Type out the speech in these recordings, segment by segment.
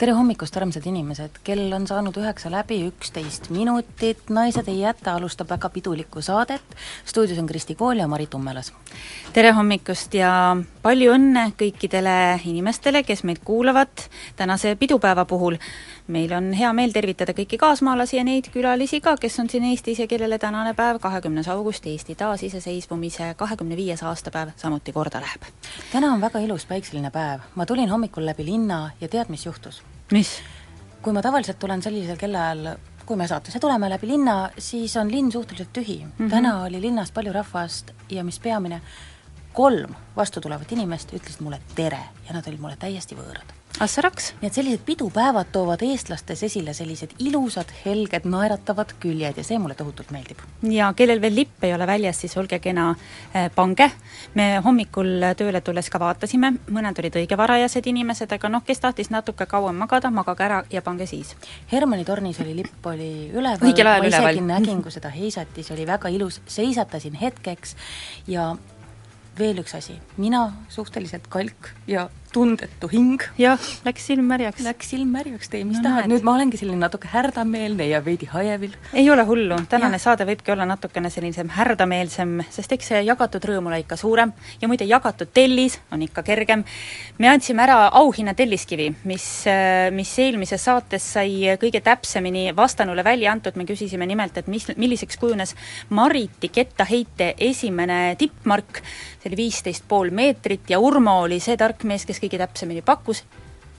tere hommikust, armsad inimesed, kell on saanud üheksa läbi, üksteist minutit, Naised ei jäta alustab väga pidulikku saadet, stuudios on Kristi Kool ja Mari Tummelas. tere hommikust ja palju õnne kõikidele inimestele, kes meid kuulavad tänase pidupäeva puhul. Meil on hea meel tervitada kõiki kaasmaalasi ja neid külalisi ka, kes on siin Eestis ja kellele tänane päev, kahekümnes august, Eesti taasiseseisvumise kahekümne viies aastapäev samuti korda läheb. täna on väga ilus päikseline päev, ma tulin hommikul läbi linna ja tead, mis juhtus? mis? kui ma tavaliselt tulen sellisel kellaajal, kui me saatesse tuleme läbi linna, siis on linn suhteliselt tühi mm. -hmm. täna oli linnas palju rahvast ja mis peamine, kolm vastutulevat inimest ütlesid mulle tere ja nad olid mulle täiesti võõrad Assaraks. nii et sellised pidupäevad toovad eestlastes esile sellised ilusad, helged, naeratavad küljed ja see mulle tohutult meeldib. ja kellel veel lipp ei ole väljas, siis olge kena, pange. me hommikul tööle tulles ka vaatasime, mõned olid õige varajased inimesed, aga noh, kes tahtis natuke kauem magada, magage ära ja pange siis. Hermanni tornis oli lipp, oli üleval, ma üleval. isegi nägin, kui seda heisati, see oli väga ilus, seisatasin hetkeks ja veel üks asi, mina suhteliselt kalk ja tundetu hing jah, läks silm märjaks. läks silm märjaks, tee mis No tahad, nüüd ma olengi selline natuke härdameelne ja veidi hajevil. ei ole hullu, tänane Jah. saade võibki olla natukene sellisem härdameelsem, sest eks see jagatud rõõm ole ikka suurem ja muide, jagatud tellis on ikka kergem. me andsime ära auhinna telliskivi, mis, mis eelmises saates sai kõige täpsemini vastanule välja antud, me küsisime nimelt, et mis, milliseks kujunes Mariti kettaheite esimene tippmark, see oli viisteist pool meetrit ja Urmo oli see tark mees, kes kõige täpsemini pakkus,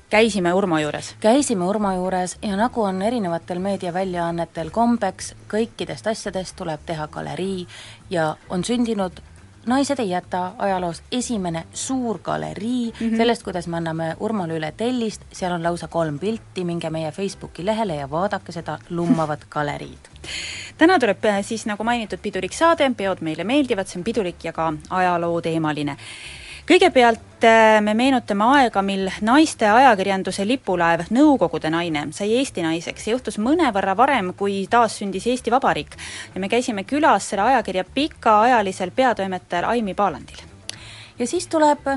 käisime Urmo juures. käisime Urmo juures ja nagu on erinevatel meediaväljaannetel kombeks, kõikidest asjadest tuleb teha galerii ja on sündinud naised ei jäta ajaloos esimene suur galerii mm -hmm. sellest, kuidas me anname Urmole üle tellist, seal on lausa kolm pilti, minge meie Facebooki lehele ja vaadake seda lummavat galeriid. täna tuleb äh, siis nagu mainitud pidulik saade, peod meile meeldivad, see on pidulik ja ka ajalooteemaline. Kõigepealt äh, me meenutame aega, mil naiste ajakirjanduse lipulaev Nõukogude naine sai Eesti naiseks, see juhtus mõnevõrra varem, kui taassündis Eesti Vabariik. ja me käisime külas selle ajakirja pikaajalisel peatoimetajal Aimi Paalandil. ja siis tuleb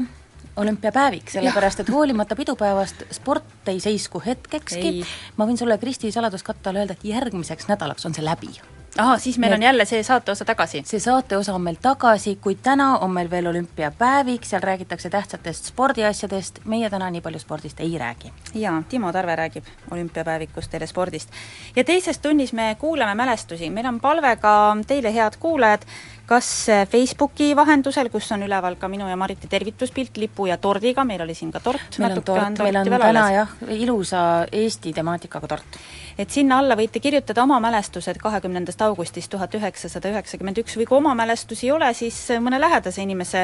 olümpiapäevik, sellepärast et hoolimata pidupäevast sport ei seisku hetkekski. Ma võin sulle Kristi saladuskatte all öelda, et järgmiseks nädalaks on see läbi ahah, siis meil Me- on jälle see saateosa tagasi. see saateosa on meil tagasi, kuid täna on meil veel olümpiapäevik, seal räägitakse tähtsatest spordiasjadest, meie täna nii palju spordist ei räägi. jaa, Timo Tarve räägib olümpiapäevikust teile spordist. ja teises tunnis me kuulame mälestusi, meil on palve ka teile, head kuulajad, kas Facebooki vahendusel, kus on üleval ka minu ja Mariti tervituspilt lipu ja tordiga, meil oli siin ka tort, meil on tort, meil on täna jah, ilusa Eesti temaatikaga tort. Et sinna alla võite kirjutada oma mälestused kahekümnendast augustist tuhat üheksasada üheksakümmend üks. Või kui oma mälestusi ei ole, siis mõne lähedase inimese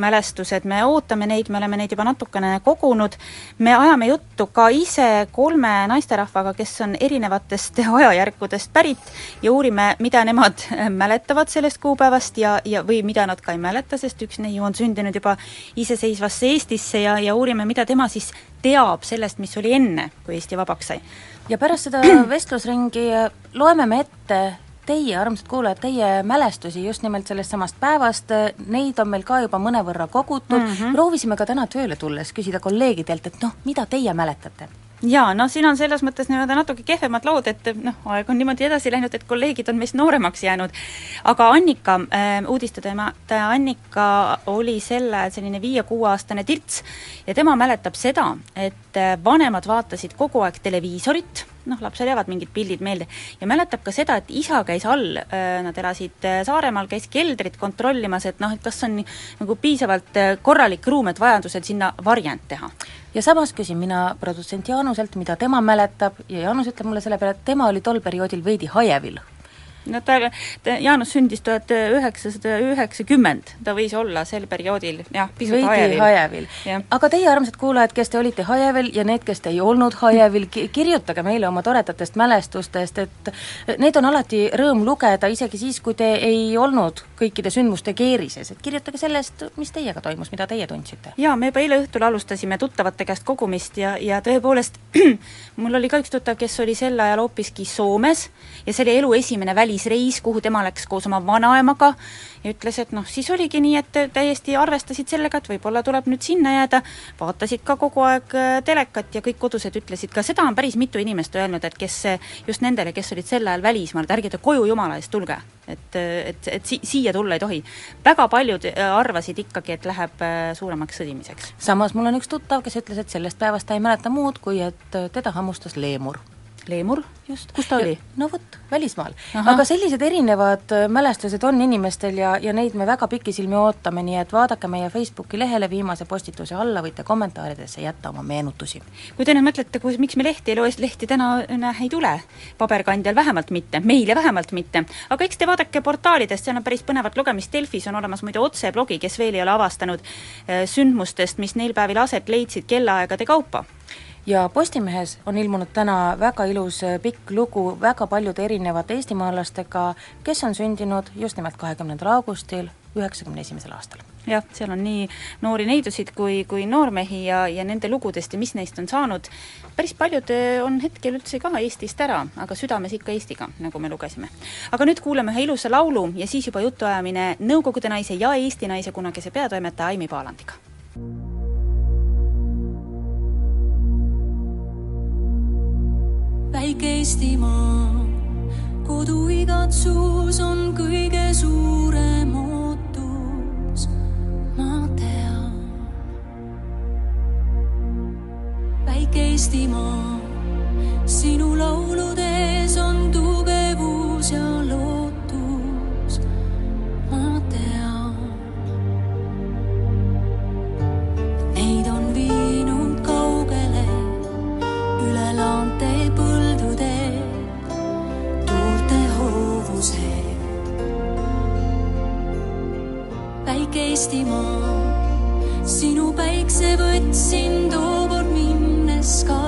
mälestused, me ootame neid, me oleme neid juba natukene kogunud, me ajame juttu ka ise kolme naisterahvaga, kes on erinevatest ajajärkudest pärit ja uurime, mida nemad mäletavad sellest kuupäevast ja, ja või mida nad ka ei mäleta, sest üks neiu on sündinud juba iseseisvasse Eestisse ja, ja uurime, mida tema siis teab sellest, mis oli enne, kui Eesti vabaks sai ja pärast seda vestlusringi loeme me ette teie, armsad kuulajad, teie mälestusi just nimelt sellest samast päevast, neid on meil ka juba mõnevõrra kogutud mm, -hmm. proovisime ka täna tööle tulles küsida kolleegidelt, et noh, mida teie mäletate? Jaa, no siin on selles mõttes nii-öelda natuke kehvemad lood, et noh, aeg on niimoodi edasi läinud, et kolleegid on meist nooremaks jäänud. aga Annika äh,, uudistetoimetaja Annika oli sel ajal selline viie-kuueaastane tirts ja tema mäletab seda, et äh, vanemad vaatasid kogu aeg televiisorit, noh, lapsel jäävad mingid pildid meelde, ja mäletab ka seda, et isa käis all, nad elasid äh, Saaremaal, käis keldrit kontrollimas, et noh, et kas on nagu piisavalt äh, korralik ruum, et vajadusel sinna varjend teha ja samas küsin mina produtsent Jaanuselt, mida tema mäletab ja Jaanus ütleb mulle selle peale, et tema oli tol perioodil veidi hajevil. No ta, ta, Jaanus sündis tuhat üheksasada üheksakümmend, ta võis olla sel perioodil jah, pisut veidi hajevil. hajevil. Aga teie, armsad kuulajad, kes te olite hajevil ja need, kes te ei olnud hajevil, kirjutage meile oma toredatest mälestustest, et neid on alati rõõm lugeda, isegi siis, kui te ei olnud kõikide sündmuste keerises, et kirjutage sellest, mis teiega toimus, mida teie tundsite. jaa, me juba eile õhtul alustasime tuttavate käest kogumist ja, ja tõepoolest mul oli ka üks tuttav, kes oli sel ajal hoopiski Soomes ja see oli elu esimene välisreis, kuhu tema läks koos oma vanaemaga ja ütles, et noh, siis oligi nii, et täiesti arvestasid sellega, et võib-olla tuleb nüüd sinna jääda, vaatasid ka kogu aeg äh, telekat ja kõik kodused ütlesid ka, seda on päris mitu inimest öelnud, et kes just nendele, kes olid sel ajal välismaal, et ärge te koju jumala eest tulge. et, et, et si-, siia tulla ei tohi. väga paljud äh, arvasid ikkagi, et läheb äh, suuremaks sõdimiseks. samas mul on üks tuttav, kes ütles, et sellest päevast ta ei mäleta muud, kui et teda hammustas leemur Leemur, just. kus ta oli? no vot, välismaal. aga sellised erinevad äh, mälestused on inimestel ja, ja neid me väga pikisilmi ootame, nii et vaadake meie Facebooki lehele viimase postituse alla, võite kommentaaridesse jätta oma meenutusi. kui te nüüd mõtlete, kus, miks me lehti ei loe, siis lehti täna näe, ei tule. paberkandjal vähemalt mitte, meile vähemalt mitte. aga eks te vaadake portaalidest, seal on päris põnevat lugemist, Delfis on olemas muide otseblogi, kes veel ei ole avastanud äh, sündmustest, mis neil päevil aset leidsid kellaaegade kaupa ja Postimehes on ilmunud täna väga ilus äh, pikk lugu väga paljude erinevate eestimaalastega, kes on sündinud just nimelt kahekümnendal augustil üheksakümne esimesel aastal. jah, seal on nii noori neidusid kui, kui noormehi ja, ja nende lugudest ja mis neist on saanud, päris paljud äh, on hetkel üldse ka Eestist ära, aga südames ikka Eestiga, nagu me lugesime. aga nüüd kuulame ühe ilusa laulu ja siis juba jutuajamine Nõukogude naise ja Eesti naise kunagise peatoimetaja Aimi Paalandiga. Väike Eestimaa, kodu igatsus on kõige suurem ootus, ma tean. väike Eestimaa, sinu lauludes on tugevus ja lootus, ma tean. Neid on viinud kaugele üle laante hoovused. väike Eestimaa, sinu päikse võtsin tookord minnes kaasa.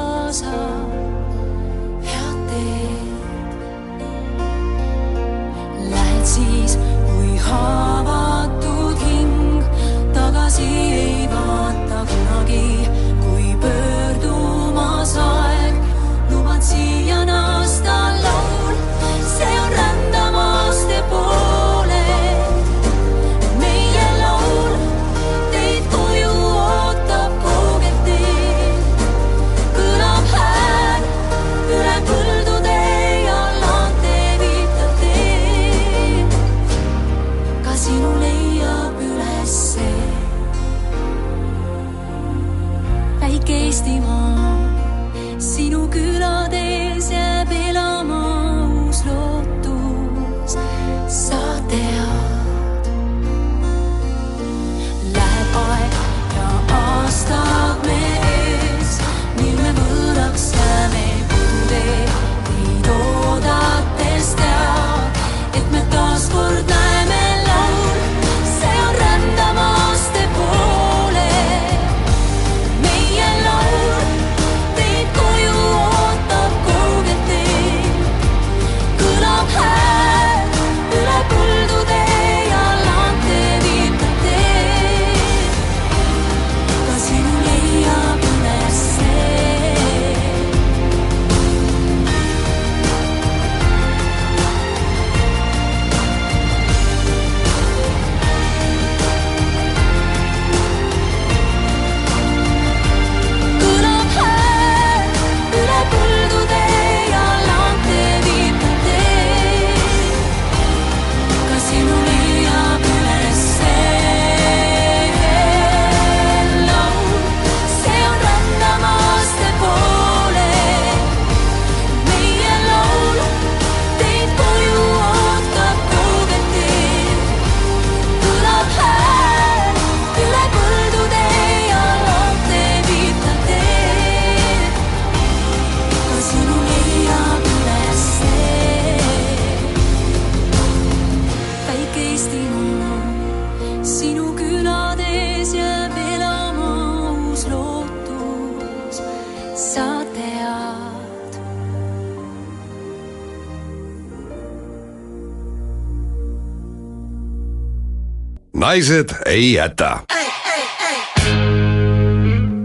Naised ei jäta.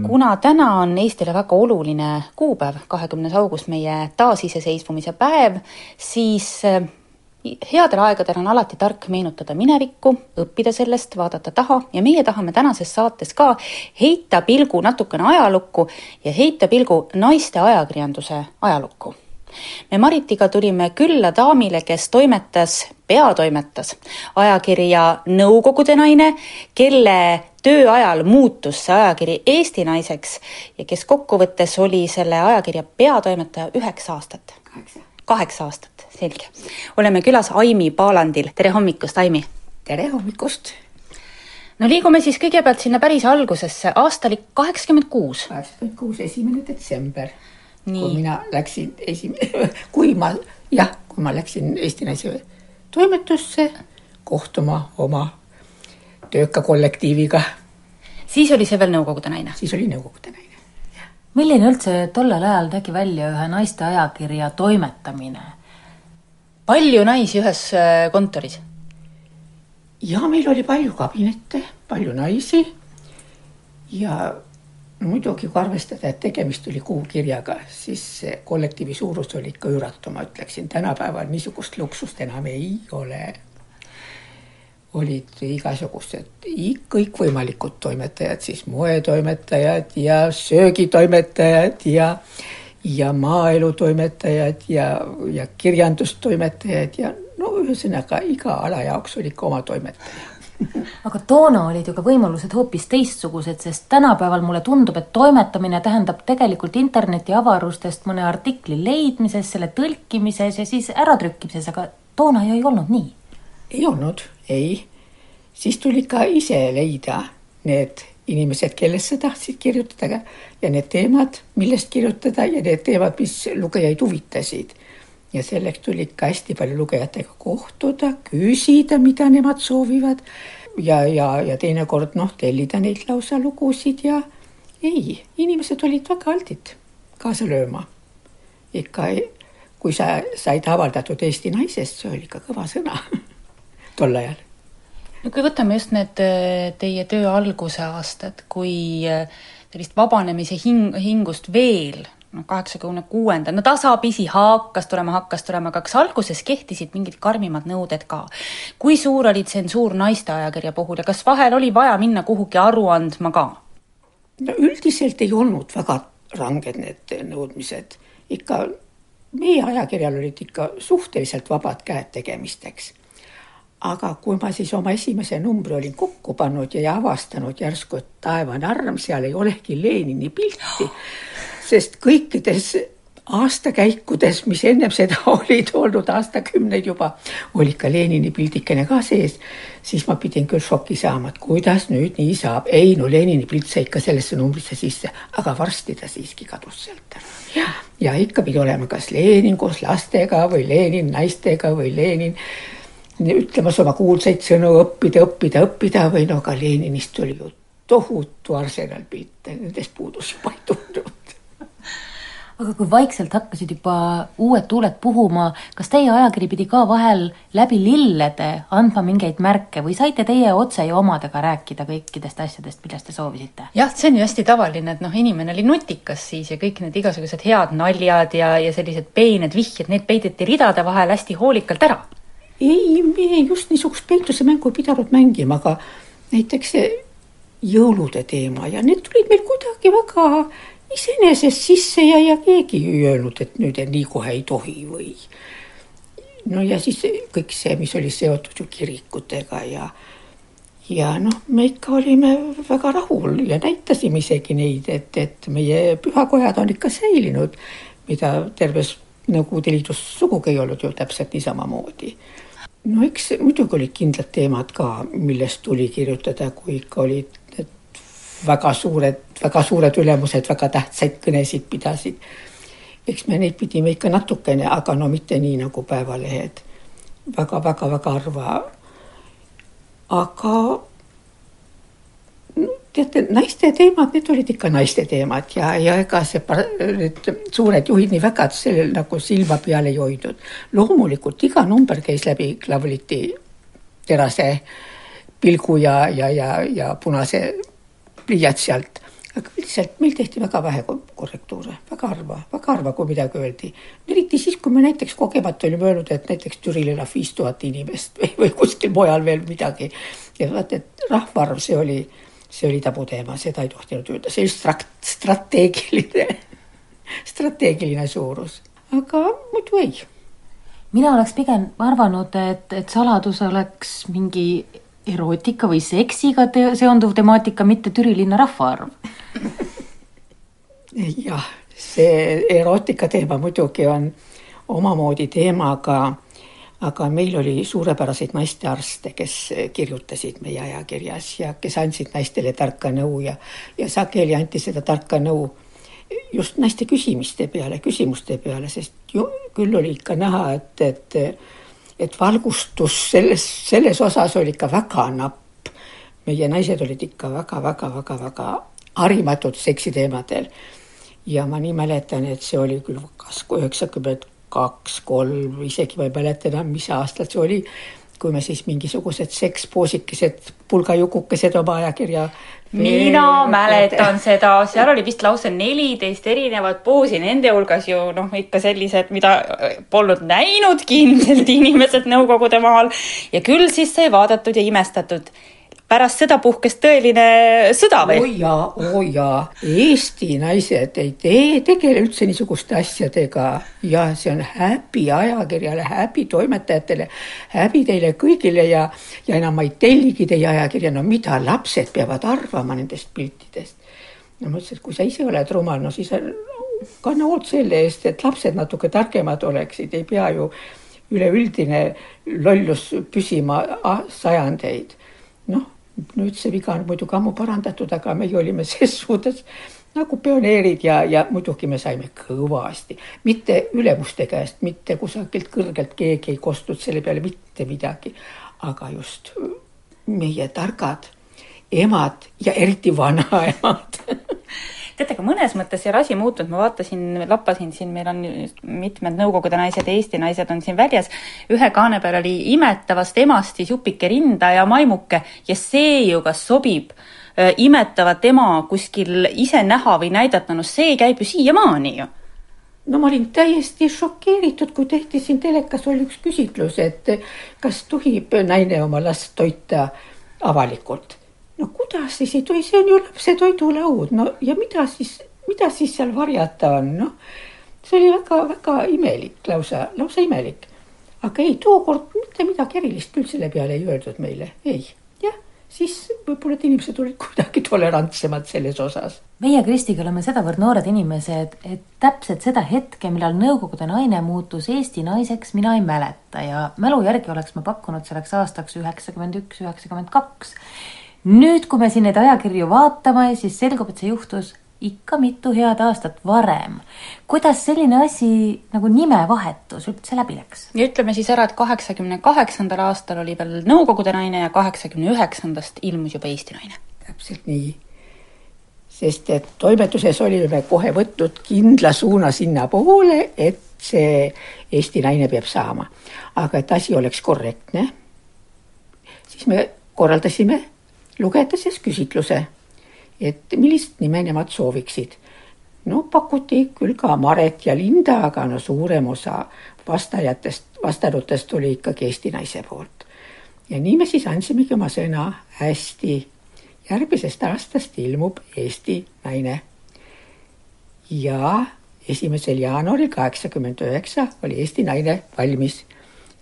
Kuna täna on Eestile väga oluline kuupäev, kahekümnes august, meie taasiseseisvumise päev, siis äh, headel aegadel on alati tark meenutada minevikku, õppida sellest, vaadata taha ja meie tahame tänases saates ka heita pilgu natukene ajalukku ja heita pilgu naiste ajakirjanduse ajalukku me Maritiga tulime külla daamile, kes toimetas, peatoimetas ajakirja Nõukogude naine, kelle töö ajal muutus see ajakiri Eesti naiseks ja kes kokkuvõttes oli selle ajakirja peatoimetaja üheksa aastat. kaheksa aastat, selge. oleme külas Aimi Paalandil, tere hommikust, Aimi! tere hommikust! no liigume siis kõigepealt sinna päris algusesse, aasta oli kaheksakümmend kuus. kaheksakümmend kuus, esimene detsember. Kui mina läksin esimene, kui ma, jah, kui ma läksin Eesti Naise toimetusse kohtuma oma tööka kollektiiviga, siis oli see veel Nõukogude naine. siis oli Nõukogude naine. milline üldse tollel ajal nägi välja ühe naiste ajakirja toimetamine? palju naisi ühes äh, kontoris? ja meil oli palju kabinette, palju naisi ja muidugi kui arvestada, et tegemist oli kuukirjaga, siis kollektiivi suurus oli ikka üüratu, ma ütleksin, tänapäeval niisugust luksust enam ei ole. olid igasugused kõikvõimalikud toimetajad, siis moetoimetajad ja söögitoimetajad ja ja maaelutoimetajad ja, ja kirjandustoimetajad ja no ühesõnaga iga ala jaoks oli ikka oma toimetaja aga toona olid ju ka võimalused hoopis teistsugused, sest tänapäeval mulle tundub, et toimetamine tähendab tegelikult interneti avarustest mõne artikli leidmises, selle tõlkimises ja siis äratrükkimises, aga toona ju ei olnud nii. ei olnud, ei. siis tuli ka ise leida need inimesed, kellest sa tahtsid kirjutada ja need teemad, millest kirjutada ja need teemad, mis lugejaid huvitasid. Ja selleks tuli ikka hästi palju lugejatega kohtuda, küsida, mida nemad soovivad ja, ja, ja teinekord noh, tellida neilt lausa lugusid ja ei, inimesed olid väga altid kaasa lööma. ikka, kui sa said avaldatud Eesti naisest, see oli ikka kõva sõna tol ajal no kui võtame just need äh, teie töö alguse aastad, kui äh, sellist vabanemise hing, hingust veel noh, kaheksakümne kuuenda, no tasapisi hakkas tulema, hakkas tulema, aga kas alguses kehtisid mingid karmimad nõuded ka? kui suur oli tsensuur naisteajakirja puhul ja kas vahel oli vaja minna kuhugi aru andma ka? no üldiselt ei olnud väga ranged need nõudmised, ikka meie ajakirjal olid ikka suhteliselt vabad käed tegemisteks. aga kui ma siis oma esimese numbri olin kokku pannud ja avastanud järsku, et taevane arm, seal ei olegi Lenini pilti, sest kõikides aastakäikudes, mis ennem seda olid olnud aastakümneid juba, oli ka Lenini pildikene ka sees, siis ma pidin küll šoki saama, et kuidas nüüd nii saab. ei no Lenini pilt sai ikka sellesse numbrisse sisse, aga varsti ta siiski kadus sealt ära. ja ikka pidi olema kas Lenin koos lastega või Lenin naistega või Lenin ütlemas oma kuulsaid sõnu õppida, õppida, õppida või no ka Leninist oli ju tohutu arsenal pilte, nendest puudus juba ei tundunud aga kui vaikselt hakkasid juba uued tuuled puhuma, kas teie ajakiri pidi ka vahel läbi lillede andma mingeid märke või saite teie otse ja omadega rääkida kõikidest asjadest, millest te soovisite? jah, see on ju hästi tavaline, et noh, inimene oli nutikas siis ja kõik need igasugused head naljad ja, ja sellised peened vihjed, need peideti ridade vahel hästi hoolikalt ära. ei, me just niisugust peituse mängu ei pidanud mängima, aga näiteks see jõulude teema ja need tulid meil kuidagi väga iseenesest sisse ja, ja keegi ei öelnud, et nüüd nii kohe ei tohi või. no ja siis kõik see, mis oli seotud ju kirikutega ja, ja noh, me ikka olime väga rahul ja näitasime isegi neid, et, et meie pühakojad on ikka säilinud, mida terves Nõukogude Liidus sugugi ei olnud ju täpselt niisamamoodi no eks muidugi olid kindlad teemad ka, millest tuli kirjutada, kui ikka olid väga suured, väga suured ülemused väga tähtsaid kõnesid pidasid. eks me neid pidime ikka natukene, aga no mitte nii nagu Päevalehed väga,. väga-väga-väga harva. aga teate, naiste teemad, need olid ikka naiste teemad ja, ja ega see, need suured juhid nii väga sellel nagu silma peal ei hoidnud. loomulikult iga number käis läbi Klavliti terase pilgu ja, ja, ja, ja punase pliiatsi alt aga üldiselt meil tehti väga vähe ko- korrektuure, väga harva, väga harva, kui midagi öeldi. eriti siis, kui me näiteks kogemata olime öelnud, et näiteks Türil elab viis tuhat inimest või, või kuskil mujal veel midagi. ja vaata, et rahvaarv, see oli, see oli tabuteema, seda ei tohtinud öelda, see oli strat-, strateegiline, strateegiline suurus, aga muidu ei mina oleks pigem arvanud, et, et saladus oleks mingi erootika või seksiga te seonduv temaatika, mitte Türi linna rahvaarv. jah, see erootika teema muidugi on omamoodi teema, aga aga meil oli suurepäraseid naistearste, kes kirjutasid meie ajakirjas ja kes andsid naistele tarka nõu ja, ja sageli anti seda tarka nõu just naiste küsimiste peale, küsimuste peale, sest ju küll oli ikka näha, et, et et valgustus selles, selles osas oli ikka väga napp. meie naised olid ikka väga-väga-väga-väga harimatud seksiteemadel. ja ma nii mäletan, et see oli küll kas üheksakümmend kaks, kolm, isegi ma ei mäleta enam, mis aastal see oli, kui me siis mingisugused sekspoosikesed, pulgajukukesed oma ajakirja mina mäletan seda, seal oli vist lausa neliteist erinevat poosi, nende hulgas ju noh, ikka sellised, mida polnud näinudki ilmselt inimesed Nõukogude maal ja küll siis sai vaadatud ja imestatud. Pärast seda puhkes tõeline sõda või? jaa, oi jaa, Eesti naised ei tee, tegele üldse niisuguste asjadega ja see on häbi ajakirjale, häbi toimetajatele, häbi teile kõigile ja, ja enam ma ei telligi teie ajakirja, no mida lapsed peavad arvama nendest piltidest. no ma ütlesin, et kui sa ise oled rumal, no siis kanna hoolt selle eest, et lapsed natuke targemad oleksid, ei pea ju üleüldine lollus püsima sajandeid. noh, nüüd see viga on muidugi ammu parandatud, aga meie olime ses suhtes nagu pioneerid ja, ja muidugi me saime kõvasti, mitte ülemuste käest, mitte kusagilt kõrgelt keegi ei kostnud selle peale mitte midagi, aga just meie targad emad ja eriti vanaemad teate, aga mõnes mõttes ei ole asi muutunud, ma vaatasin, lappasin siin, meil on mitmed Nõukogude naised Eesti naised on siin väljas. ühe kaane peal oli imetavast emast siis jupike rinda ja maimuke ja see ju kas sobib äh, imetavat ema kuskil ise näha või näidata, no see käib ju siiamaani ju. no ma olin täiesti šokeeritud, kui tehti siin telekas oli üks küsitlus, et kas tohib naine oma last toita avalikult. No kuidas siis ei tohi, see on ju lapse toidulaud, no ja mida siis, mida siis seal varjata on, noh. see oli väga-väga imelik, lausa, lausa imelik. aga ei, tookord mitte midagi erilist küll selle peale ei öeldud meile, ei, jah, siis võib-olla et inimesed olid kuidagi tolerantsemad selles osas meie Kristiga oleme sedavõrd noored inimesed, et täpselt seda hetke, millal Nõukogude naine muutus Eesti naiseks, mina ei mäleta ja mälu järgi oleks ma pakkunud selleks aastaks üheksakümmend üks, üheksakümmend kaks. Nüüd, kui me siin neid ajakirju vaatame, siis selgub, et see juhtus ikka mitu head aastat varem. kuidas selline asi nagu nimevahetus üldse läbi läks? ja ütleme siis ära, et kaheksakümne kaheksandal aastal oli veel Nõukogude naine ja kaheksakümne üheksandast ilmus juba Eesti naine. täpselt nii. sest et toimetuses olime kohe võtnud kindla suuna sinnapoole, et see Eesti naine peab saama. aga et asi oleks korrektne, siis me korraldasime lugedes küsitluse, et millist nime nemad sooviksid. no pakuti küll ka Maret ja Linda, aga no suurem osa vastajatest, vastanutest oli ikkagi Eesti naise poolt. ja nii me siis andsimegi oma sõna hästi järgmisest aastast ilmub Eesti naine. ja esimesel jaanuaril kaheksakümmend üheksa oli Eesti naine valmis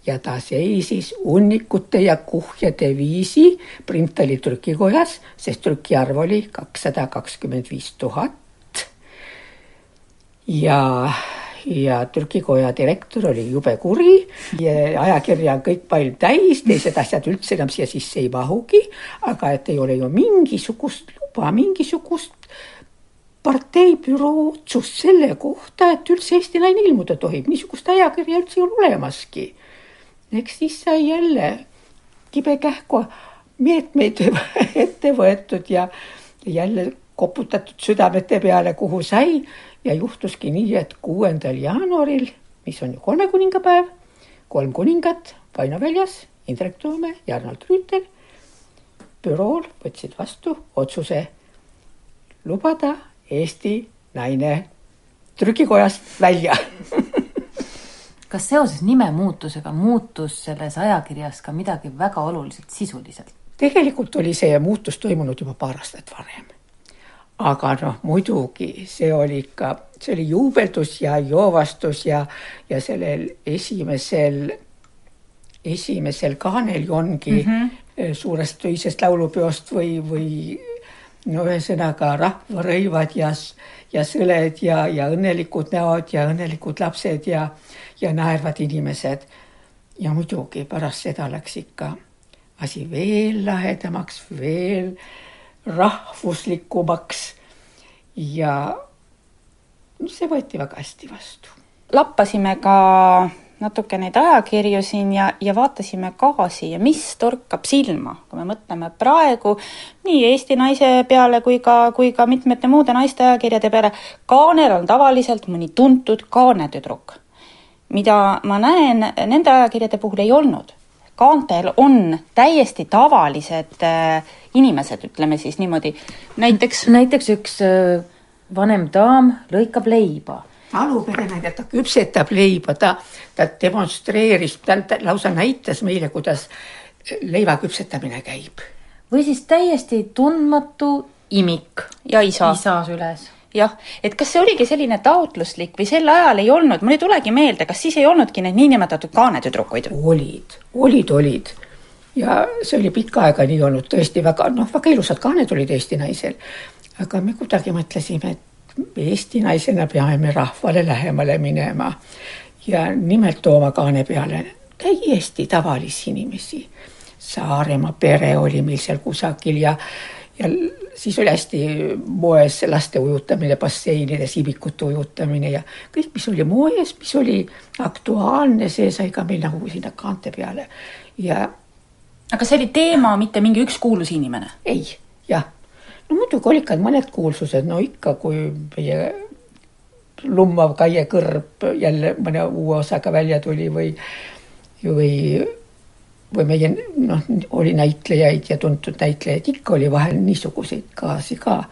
ja ta seisis hunnikute ja kuhjade viisi Printali trükikojas, sest trükiarv oli kakssada kakskümmend viis tuhat. ja, ja trükikoja direktor oli jube kuri ja ajakirja on kõik palju täis, teised asjad üldse enam siia sisse ei mahugi, aga et ei ole ju mingisugust luba, mingisugust parteibüroo otsust selle kohta, et üldse Eesti naine ilmuda tohib, niisugust ajakirja üldse ei ole olemaski eks siis sai jälle kibekähku meetmeid ette võetud ja jälle koputatud südamete peale, kuhu sai. Ja juhtuski nii, et kuuendal jaanuaril, mis on ju kolme kuningapäev, kolm kuningat Vaino väljas, Indrek Toome ja Arnold Rüütel bürool võtsid vastu otsuse lubada Eesti naine trükikojast välja kas seoses nimemuutusega muutus selles ajakirjas ka midagi väga oluliselt sisuliselt? tegelikult oli see muutus toimunud juba paar aastat varem. aga noh, muidugi see oli ikka, see oli juubeldus ja joovastus ja, ja sellel esimesel, esimesel kaanel ongi mm -hmm. suurest öisest laulupeost või, või no ühesõnaga rahvarõivad ja, ja sõled ja, ja õnnelikud näod ja õnnelikud lapsed ja, ja naervad inimesed. ja muidugi pärast seda läks ikka asi veel lahedamaks, veel rahvuslikumaks ja see võeti väga hästi vastu. lappasime ka natuke neid ajakirju siin ja, ja vaatasime gaasi ja mis torkab silma, kui me mõtleme praegu nii Eesti naise peale kui ka, kui ka mitmete muude naiste ajakirjade peale. kaanel on tavaliselt mõni tuntud kaanetüdruk, mida ma näen nende ajakirjade puhul ei olnud. Kaantel on täiesti tavalised äh, inimesed, ütleme siis niimoodi, näiteks näiteks üks äh, vanem daam lõikab leiba. Aluperenaine, ta küpsetab leiba, ta, ta demonstreeris, ta, ta lausa näitas meile, kuidas leiva küpsetamine käib. või siis täiesti tundmatu imik ja isa, isa süles jah, et kas see oligi selline taotluslik või sel ajal ei olnud, mul ei tulegi meelde, kas siis ei olnudki neid niinimetatud kaanetüdrukuid? olid, olid, olid. ja see oli pikka aega nii olnud, tõesti väga, noh, väga ilusad kaaned olid Eesti naisel. aga me kuidagi mõtlesime, et Eesti naisena peame me rahvale lähemale minema ja nimelt tooma kaane peale täiesti tavalisi inimesi. Saaremaa pere oli meil seal kusagil ja ja siis oli hästi moes laste ujutamine basseinides, ibikute ujutamine ja kõik, mis oli moes, mis oli aktuaalne, see sai ka meil nagu sinna kaante peale ja. aga see oli teema, mitte mingi üks kuulus inimene? ei, jah. no muidugi olid ka mõned kuulsused, no ikka, kui meie lummav Kaie Kõrb jälle mõne uue osaga välja tuli või, või või meie noh, oli näitlejaid ja tuntud näitlejaid, ikka oli vahel niisuguseid kaasi ka.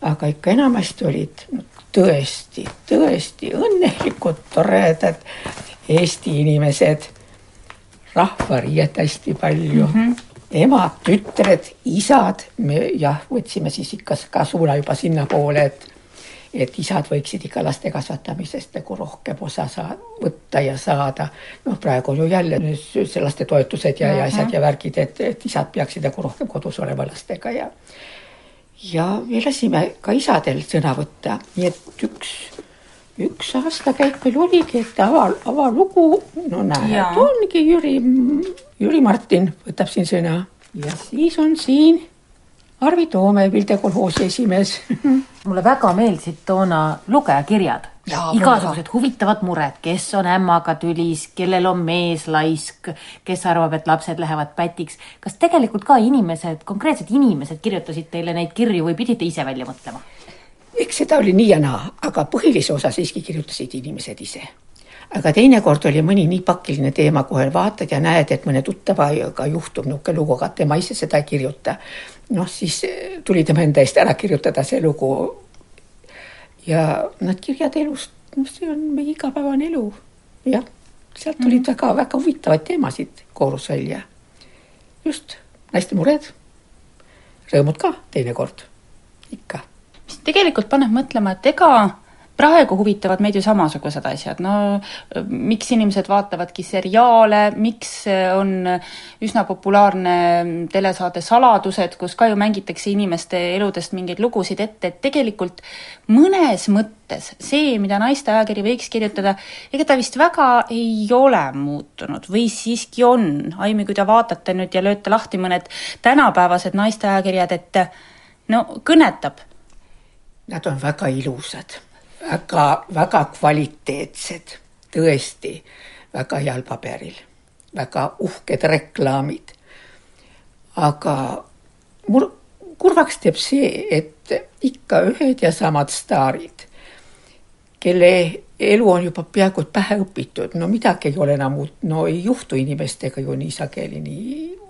aga ikka enamasti olid no, tõesti, tõesti õnnelikud, toredad Eesti inimesed, rahvariiet hästi palju mm, -hmm. emad, tütred, isad, me jah, võtsime siis ikka ka suuna juba sinnapoole, et et isad võiksid ikka laste kasvatamisest nagu rohkem osa saa-, võtta ja saada. noh, praegu on ju jälle see lastetoetused ja, ja asjad ja värgid, et, et isad peaksid nagu rohkem kodus olema lastega ja ja me lasime ka isadel sõna võtta, nii et üks, üks aastakäik meil oligi, et ava, avalugu, no näed, ongi Jüri, Jüri Martin võtab siin sõna. Ja siis on siin Arvi Toome, Vilde kolhoosi esimees mulle väga meeldisid toona lugejakirjad. igasugused huvitavad mured, kes on ämmaga tülis, kellel on mees laisk, kes arvab, et lapsed lähevad pätiks. kas tegelikult ka inimesed, konkreetsed inimesed kirjutasid teile neid kirju või pidite ise välja mõtlema? eks seda oli nii ja naa, aga põhilise osa siiski kirjutasid inimesed ise aga teinekord oli mõni nii pakiline teema, kohe vaatad ja näed, et mõne tuttavaga juhtub niisugune lugu, aga tema ise seda ei kirjuta. Noh, siis tuli tema enda eest ära kirjutada see lugu. ja need kirjad elust, noh, see on meie igapäevane elu. jah, sealt tulid väga-väga mm -hmm. huvitavaid teemasid koorus välja. just, naiste mured, rõõmud ka teinekord, ikka. mis tegelikult paneb mõtlema, et ega praegu huvitavad meid ju samasugused asjad, no miks inimesed vaatavadki seriaale, miks on üsna populaarne telesaade Saladused, kus ka ju mängitakse inimeste eludest mingeid lugusid ette, et tegelikult mõnes mõttes see, mida naiste ajakiri võiks kirjutada, ega ta vist väga ei ole muutunud või siiski on, Aimi, kui te vaatate nüüd ja lööte lahti mõned tänapäevased naiste ajakirjad, et no kõnetab. Nad on väga ilusad väga-väga kvaliteetsed, tõesti väga heal paberil, väga uhked reklaamid. aga mul kurvaks teeb see, et ikka ühed ja samad staarid, kelle elu on juba peaaegu pähe õpitud, no midagi ei ole enam uut, no ei juhtu inimestega ju nii sageli nii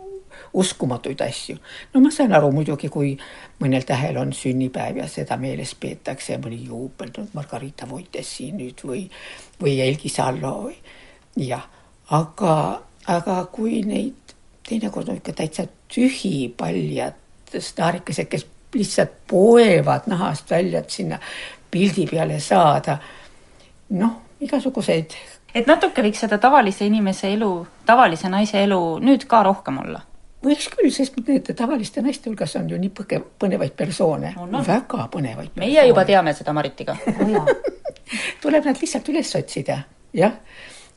uskumatuid asju. no ma saan aru muidugi, kui mõnel tähel on sünnipäev ja seda meeles peetakse mõni juubel, Margarita Voites siin nüüd või, või Elgi Sallo või jah, aga, aga kui neid teinekord on ikka täitsa tühipaljad staarikesed, kes lihtsalt poevad nahast välja, et sinna pildi peale saada. noh, igasuguseid. et natuke võiks seda tavalise inimese elu, tavalise naise elu nüüd ka rohkem olla võiks küll, sest need tavaliste naiste hulgas on ju nii põge-, põnevaid persoone, väga põnevaid. meie juba teame seda Maritiga tuleb nad lihtsalt üles otsida, jah.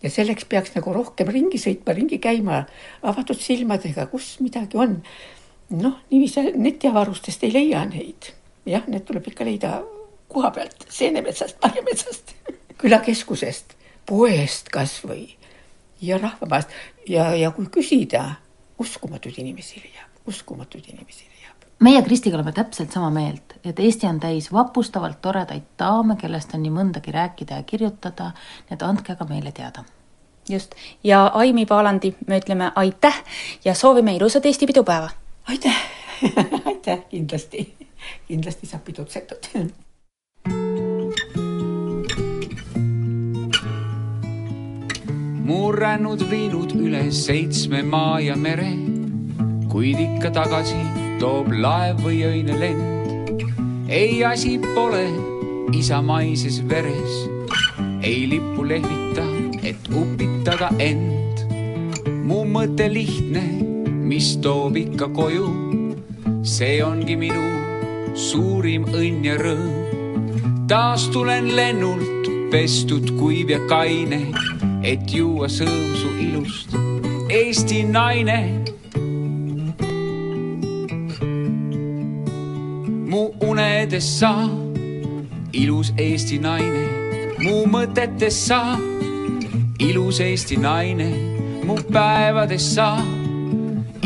ja selleks peaks nagu rohkem ringi sõitma, ringi käima avatud silmadega, kus midagi on. noh, niiviisi netiavarustest ei leia neid, jah, need tuleb ikka leida koha pealt, seenemetsast, marjametsast, külakeskusest, poest kasvõi ja rahvamaast ja, ja kui küsida uskumatuid inimesi leiab, uskumatuid inimesi leiab. meie Kristiga oleme täpselt sama meelt, et Eesti on täis vapustavalt toredaid daame, kellest on nii mõndagi rääkida ja kirjutada, nii et andke ka meile teada. just, ja Aimi Paalandi me ütleme aitäh ja soovime ilusat Eesti pidupäeva! aitäh aitäh, kindlasti, kindlasti saab pidutsetud murranud viinud üle seitsme maa ja mere, kuid ikka tagasi toob laev või öine lend. ei asi pole isamaises veres, ei lippu lehvita, et upitada end. mu mõte lihtne, mis toob ikka koju, see ongi minu suurim õnn ja rõõm. taas tulen lennult pestud, kuiv ja kaine et juua sõõmsu ilust. Eesti naine. mu unedes sa, ilus Eesti naine, mu mõtetes sa, ilus Eesti naine, mu päevades sa,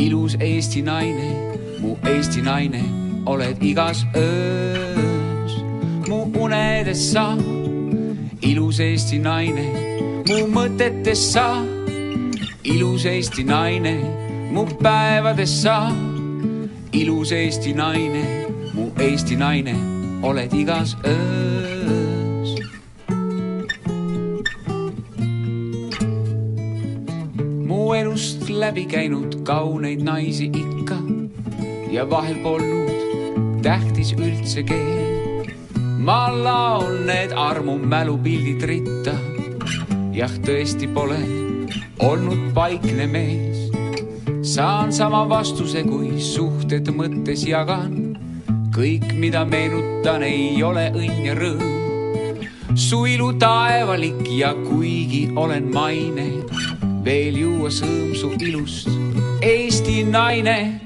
ilus Eesti naine, mu Eesti naine, oled igas öös, mu unedes sa, ilus Eesti naine mu mõtetes sa, ilus Eesti naine, mu päevades sa, ilus Eesti naine, mu Eesti naine, oled igas öös. mu elust läbi käinud kauneid naisi ikka ja vahel polnud tähtis üldse keel. ma laon need armu mälupildid ritta jah, tõesti pole olnud paikne mees. saan sama vastuse, kui suhted mõttes jagan. kõik, mida meenutan, ei ole õnn ja rõõm. su ilu taevalik ja kuigi olen maine, veel juua sõõmsu ilust, Eesti naine.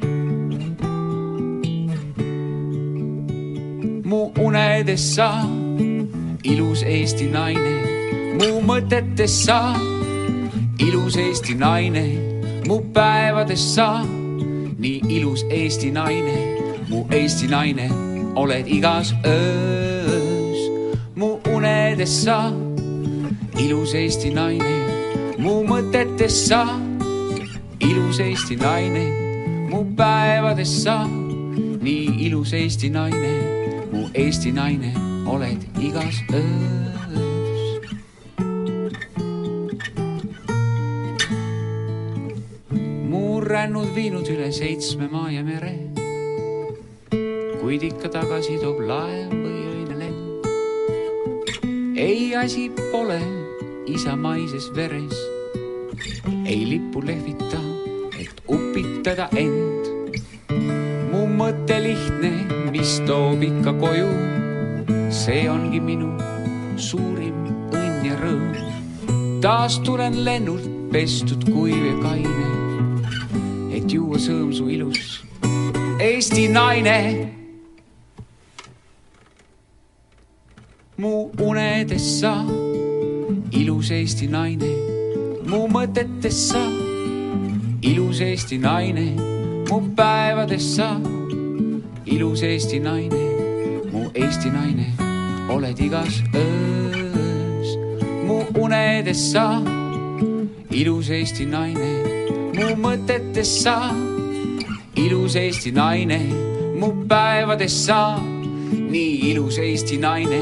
mu unedes sa, ilus Eesti naine mu mõtetes sa, ilus Eesti naine, mu päevades sa, nii ilus Eesti naine, mu Eesti naine, oled igas öös, mu unedes sa, ilus Eesti naine, mu mõtetes sa, ilus Eesti naine, mu päevades sa, nii ilus Eesti naine, mu Eesti naine, oled igas öös. Rännud viinud üle seitsme maa ja mere. kuid ikka tagasi toob laev või öine lend. ei asi pole isamaises veres, ei lippu lehvita, et upitada end. mu mõte lihtne, mis toob ikka koju, see ongi minu suurim õnn ja rõõm. taas tulen lennult pestud, kuiv ja kaine et juua sõõmsu ilus? Eesti naine. mu unedes sa, ilus Eesti naine, mu mõtetes sa, ilus Eesti naine, mu päevades sa, ilus Eesti naine, mu Eesti naine, oled igas öös, mu unedes sa, ilus Eesti naine mu mõtetes sa, ilus Eesti naine mu päevades sa, nii ilus Eesti naine,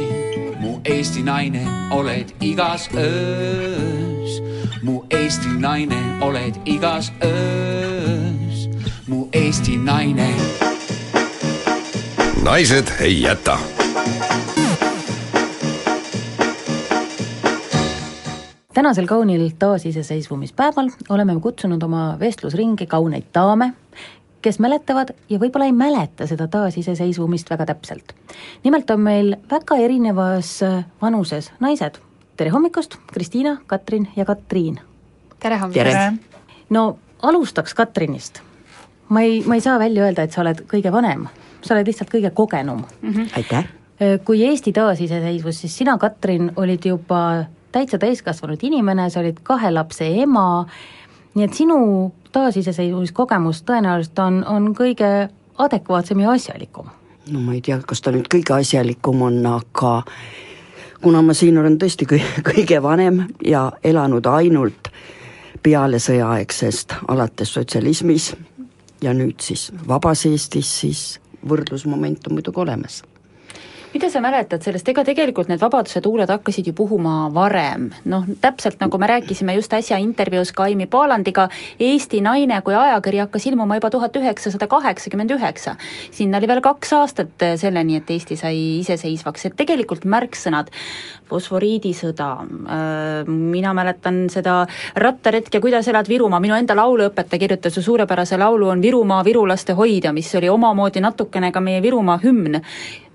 mu Eesti naine oled igas öös. mu Eesti naine oled igas öös, mu Eesti naine. naised ei jäta tänasel kaunil taasiseseisvumispäeval oleme kutsunud oma vestlusringi kauneid daame, kes mäletavad ja võib-olla ei mäleta seda taasiseseisvumist väga täpselt. nimelt on meil väga erinevas vanuses naised. tere hommikust, Kristiina, Katrin ja Katriin! tere hommikust! no alustaks Katrinist. ma ei, ma ei saa välja öelda, et sa oled kõige vanem, sa oled lihtsalt kõige kogenum mm. -hmm. aitäh! kui Eesti taasiseseisvus, siis sina, Katrin, olid juba täitsa täiskasvanud inimene, sa olid kahe lapse ema, nii et sinu taasiseseisvumiskogemus tõenäoliselt on, on kõige adekvaatsem ja asjalikum. no ma ei tea, kas ta nüüd kõige asjalikum on, aga kuna ma siin olen tõesti kõige, kõige vanem ja elanud ainult peale sõjaaegsest, alates sotsialismis ja nüüd siis vabas Eestis, siis võrdlusmoment on muidugi olemas mida sa mäletad sellest, ega tegelikult need Vabaduse tuuled hakkasid ju puhuma varem, noh täpselt nagu me rääkisime just äsja intervjuus Kaimi Paalandiga, Eesti Naine kui ajakiri hakkas ilmuma juba tuhat üheksasada kaheksakümmend üheksa. sinna oli veel kaks aastat selleni, et Eesti sai iseseisvaks, et tegelikult märksõnad, fosforiidisõda, mina mäletan seda rattaretke Kuidas elad Virumaa, minu enda lauluõpetaja kirjutas ju suurepärase laulu on Virumaa virulaste hoidja, mis oli omamoodi natukene ka meie Virumaa hümn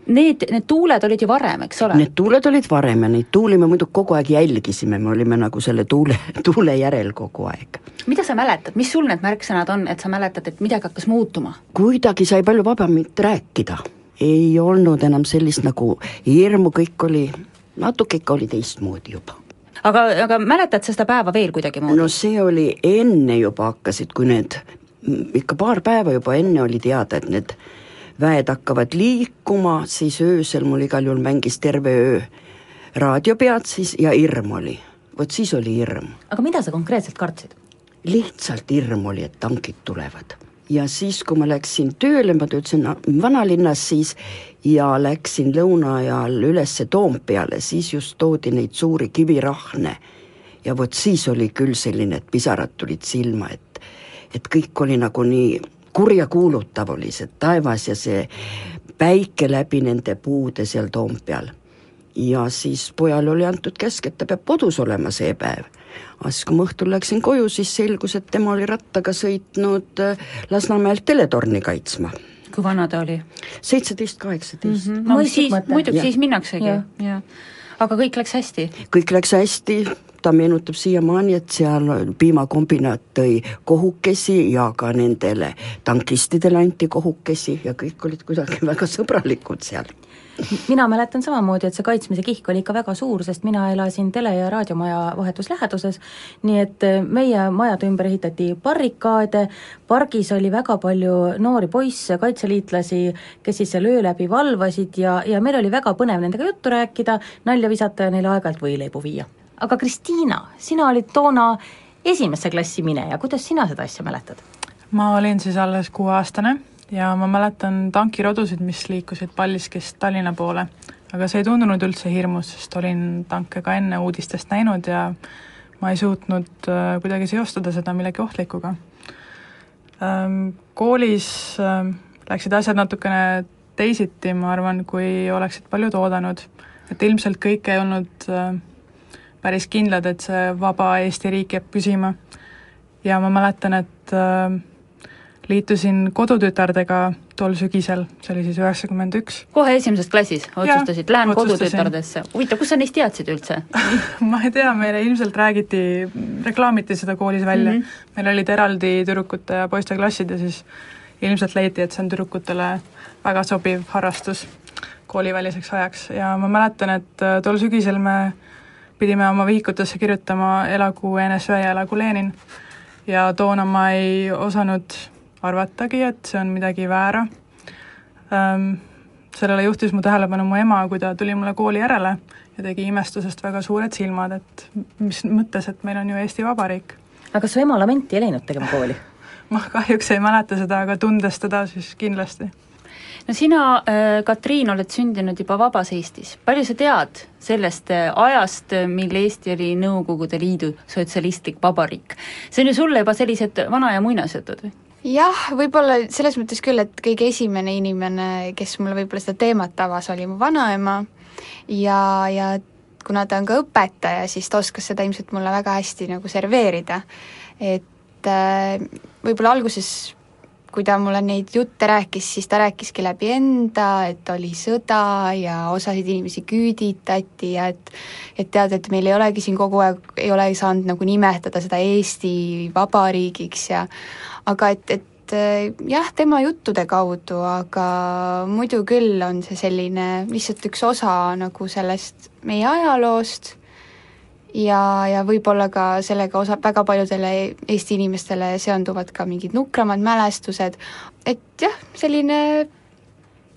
Need, need tuuled olid ju varem, eks ole? Need tuuled olid varem ja neid tuuli me muidugi kogu aeg jälgisime, me olime nagu selle tuule, tuule järel kogu aeg. mida sa mäletad, mis sul need märksõnad on, et sa mäletad, et midagi hakkas muutuma? kuidagi sai palju vabamalt rääkida, ei olnud enam sellist nagu hirmu, kõik oli, natuke ikka oli teistmoodi juba aga, aga mäletad sa seda päeva veel kuidagimoodi? no see oli enne juba hakkasid, kui need, ikka paar päeva juba enne oli teada, et need väed hakkavad liikuma, siis öösel mul igal juhul mängis terve öö raadio pead siis ja hirm oli. vot siis oli hirm. aga mida sa konkreetselt kartsid? lihtsalt hirm oli, et tankid tulevad. ja siis, kui ma läksin tööle, ma töötasin vanalinnas siis ja läksin lõuna ajal ülesse Toompeale, siis just toodi neid suuri kivirahne. ja vot siis oli küll selline, et pisarad tulid silma, et, et kõik oli nagu nii kurjakuulutav oli see taevas ja see päike läbi nende puude seal Toompeal. ja siis pojale oli antud käsk, et ta peab kodus olema see päev. aga siis, kui ma õhtul läksin koju, siis selgus, et tema oli rattaga sõitnud äh, Lasnamäelt teletorni kaitsma kui vana ta oli? seitseteist, kaheksateist. Mhm. no siis, muidugi siis minnaksegi, jah. aga kõik läks hästi? kõik läks hästi, ta meenutab siiamaani, et seal piimakombinaat tõi kohukesi ja ka nendele tankistidele anti kohukesi ja kõik olid kuidagi väga sõbralikud seal. Mina mäletan samamoodi, et see kaitsmise kihk oli ikka väga suur, sest mina elasin tele- ja raadiomaja vahetus läheduses, nii et äh, meie majade ümber ehitati barrikaade, pargis oli väga palju noori poisse, kaitseliitlasi, kes siis seal öö läbi valvasid ja, ja meil oli väga põnev nendega juttu rääkida, nalja visata ja neile aeg-ajalt võileibu viia aga Kristiina, sina olid toona esimesse klassi mineja, kuidas sina seda asja mäletad? ma olin siis alles kuueaastane ja ma mäletan tankirodusid, mis liikusid Paldiskist Tallinna poole. aga see ei tundunud üldse hirmus, sest olin tanke ka enne uudistest näinud ja ma ei suutnud äh, kuidagi seostada seda millegi ohtlikuga ähm,. Koolis äh, läksid asjad natukene teisiti, ma arvan, kui oleksid paljud oodanud, et ilmselt kõik ei olnud äh, päris kindlad, et see vaba Eesti riik jääb püsima. ja ma mäletan, et äh, liitusin kodutütardega tol sügisel, see oli siis üheksakümmend üks. kohe esimeses klassis otsustasid, lähen kodutütardesse. huvitav, kus sa neist teadsid üldse ma ei tea, meile ilmselt räägiti, reklaamiti seda koolis välja mm, -hmm. meil olid eraldi tüdrukute ja poiste klassid ja siis ilmselt leiti, et see on tüdrukutele väga sobiv harrastus kooliväliseks ajaks ja ma mäletan, et äh, tol sügisel me pidime oma vihikutesse kirjutama elagu NSV ja elagu Lenin. ja toona ma ei osanud arvatagi, et see on midagi väära ähm,. sellele juhtis mu tähelepanu mu ema, kui ta tuli mulle kooli järele ja tegi imestusest väga suured silmad, et mis mõttes, et meil on ju Eesti Vabariik. aga kas su ema lamenti ei läinud tegema kooli? ma kahjuks ei mäleta seda, aga tundes teda, siis kindlasti. No sina, Katriin, oled sündinud juba vabas Eestis. palju sa tead sellest ajast, mil Eesti oli Nõukogude Liidu sotsialistlik vabariik? see on ju sulle juba sellised vana- ja muinasjutud või? jah, võib-olla selles mõttes küll, et kõige esimene inimene, kes mulle võib-olla seda teemat avas, oli mu vanaema ja, ja kuna ta on ka õpetaja, siis ta oskas seda ilmselt mulle väga hästi nagu serveerida. et äh, võib-olla alguses kui ta mulle neid jutte rääkis, siis ta rääkiski läbi enda, et oli sõda ja osasid inimesi küüditati ja et et tead, et meil ei olegi siin kogu aeg, ei ole saanud nagu nimetada seda Eesti Vabariigiks ja aga et, et äh, jah, tema juttude kaudu, aga muidu küll on see selline lihtsalt üks osa nagu sellest meie ajaloost ja, ja võib-olla ka sellega osa, väga paljudele Eesti inimestele seonduvad ka mingid nukramad mälestused, et jah, selline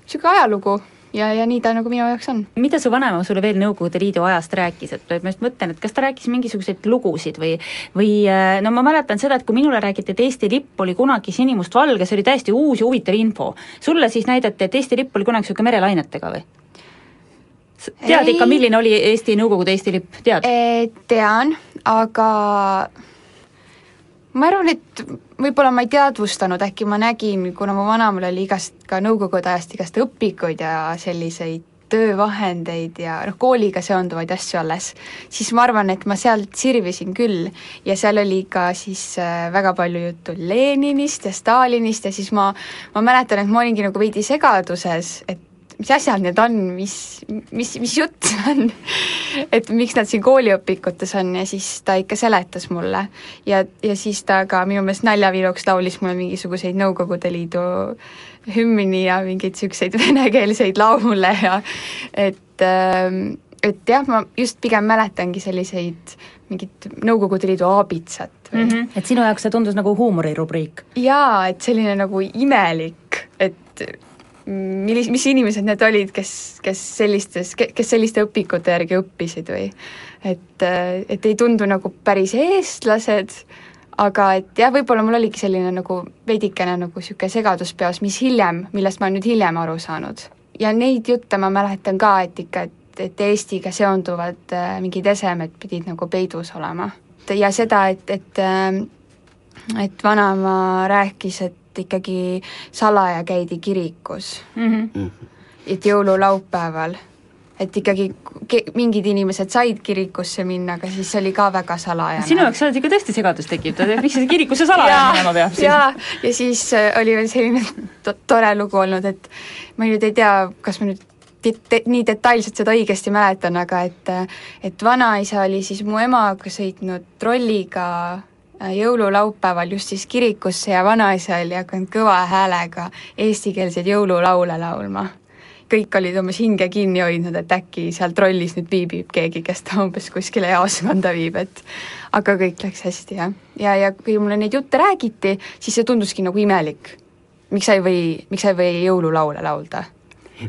niisugune ajalugu ja, ja nii ta nagu minu jaoks on. mida su vanaema sulle veel Nõukogude Liidu ajast rääkis, et ma just mõtlen, et kas ta rääkis mingisuguseid lugusid või või äh, no ma mäletan seda, et kui minule räägiti, et Eesti lipp oli kunagi sinimustvalge, see oli täiesti uus ja huvitav info. sulle siis näidati, et Eesti lipp oli kunagi niisugune merelainetega või? Tead ikka, milline oli Eesti, Nõukogude Eesti lipp, tead? tean, aga ma arvan, et võib-olla ma ei teadvustanud, äkki ma nägin, kuna mu vanaemal oli igast, ka nõukogude ajast igast õpikuid ja selliseid töövahendeid ja noh, kooliga seonduvaid asju alles, siis ma arvan, et ma sealt sirvisin küll. Ja seal oli ka siis äh, väga palju juttu Leninist ja Stalinist ja siis ma, ma mäletan, et ma olingi nagu veidi segaduses, et mis asjad need on, mis, mis, mis jutt see on et miks nad siin kooliõpikutes on ja siis ta ikka seletas mulle. ja, ja siis ta ka minu meelest naljaviluks laulis mulle mingisuguseid Nõukogude Liidu hümni ja mingeid niisuguseid venekeelseid laule ja et, ähm, et jah, ma just pigem mäletangi selliseid mingit Nõukogude Liidu aabitsat või mm. -hmm. et sinu jaoks see tundus nagu huumorirubriik? jaa, et selline nagu imelik, et millis-, mis inimesed need olid, kes, kes sellistes, kes selliste õpikute järgi õppisid või et, et ei tundu nagu päris eestlased, aga et jah, võib-olla mul oligi selline nagu veidikene nagu niisugune segadus peas, mis hiljem, millest ma nüüd hiljem aru saanud. ja neid jutte ma mäletan ka, et ikka, et, et Eestiga seonduvad äh, mingid esemed pidid nagu peidus olema. ja seda, et, et äh, et vanaema rääkis, et et ikkagi salaja käidi kirikus mm. -hmm. et jõululaupäeval, et ikkagi mingid inimesed said kirikusse minna, aga siis see oli ka väga salajane. sinu jaoks sa oled ikka tõesti segadust tekitav, et miks sa kirikusse salajane minema peab siis? jaa, ja siis äh, oli veel selline to tore lugu olnud, et ma nüüd ei tea, kas ma nüüd te nii detailselt seda õigesti mäletan, aga et et vanaisa oli siis mu emaga sõitnud trolliga Äh, jõululaupäeval just siis kirikusse ja vanaisa oli hakanud kõva häälega eestikeelseid jõululaule laulma. kõik olid umbes hinge kinni hoidnud, et äkki seal trollis nüüd viibib keegi, kes ta umbes kuskile jaoskonda viib, et aga kõik läks hästi, jah. ja, ja kui mulle neid jutte räägiti, siis see tunduski nagu imelik. miks sa ei või, miks sa ei või jõululaule laulda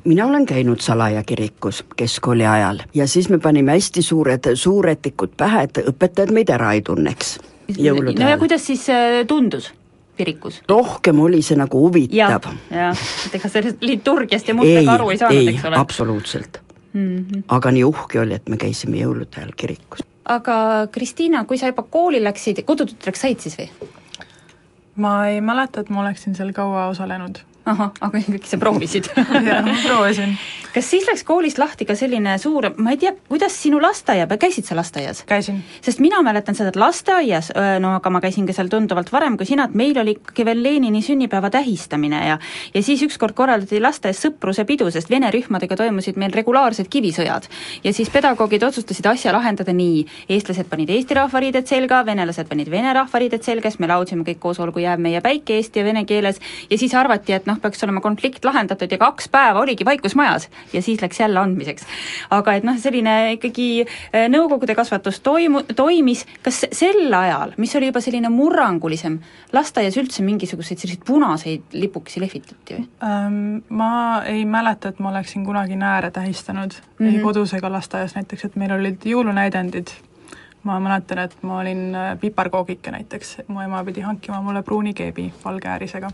mina olen käinud salaja kirikus keskkooli ajal ja siis me panime hästi suured suuretikud pähe, et õpetajad meid ära ei tunneks jõulude no ja kuidas siis äh, tundus? kirikus? rohkem oli see nagu huvitav. jah, et ega sellest liturgiast ja muust väga aru ei saanud, eks ole? absoluutselt mm. -hmm. aga nii uhke oli, et me käisime jõulude ajal kirikus. aga Kristiina, kui sa juba kooli läksid, kodutütreks said siis või? ma ei mäleta, et ma oleksin seal kaua osalenud ahah, aga ikkagi sa proovisid jah, ma proovisin. kas siis läks koolist lahti ka selline suur, ma ei tea, kuidas sinu lasteaia käisid sa lasteaias? käisin. sest mina mäletan seda, et lasteaias, no aga ma käisin ka seal tunduvalt varem kui sina, et meil oli ikkagi veel Lenini sünnipäeva tähistamine ja ja siis ükskord korraldati lasteaias sõpruse pidu, sest vene rühmadega toimusid meil regulaarsed kivisõjad. ja siis pedagoogid otsustasid asja lahendada nii, eestlased panid Eesti rahvariided selga, venelased panid vene rahvariided selga, siis me laudsime kõik koos Olgu jääb meie päike eesti ja vene keeles ja siis arvati, et noh, noh, peaks olema konflikt lahendatud ja kaks päeva oligi vaikus majas ja siis läks jälle andmiseks. aga et noh, selline ikkagi äh, Nõukogude kasvatus toimu-, toimis, kas sel ajal, mis oli juba selline murrangulisem, lasteaias üldse mingisuguseid selliseid punaseid lipukesi lehvitati või ähm,? Ma ei mäleta, et ma oleksin kunagi nääre tähistanud mm, -hmm. ei mhm. kodus ega lasteaias näiteks, et meil olid jõulunäidendid ma mäletan, et ma olin äh, piparkoogike näiteks, mu ema pidi hankima mulle pruuni keebi valge äärisega.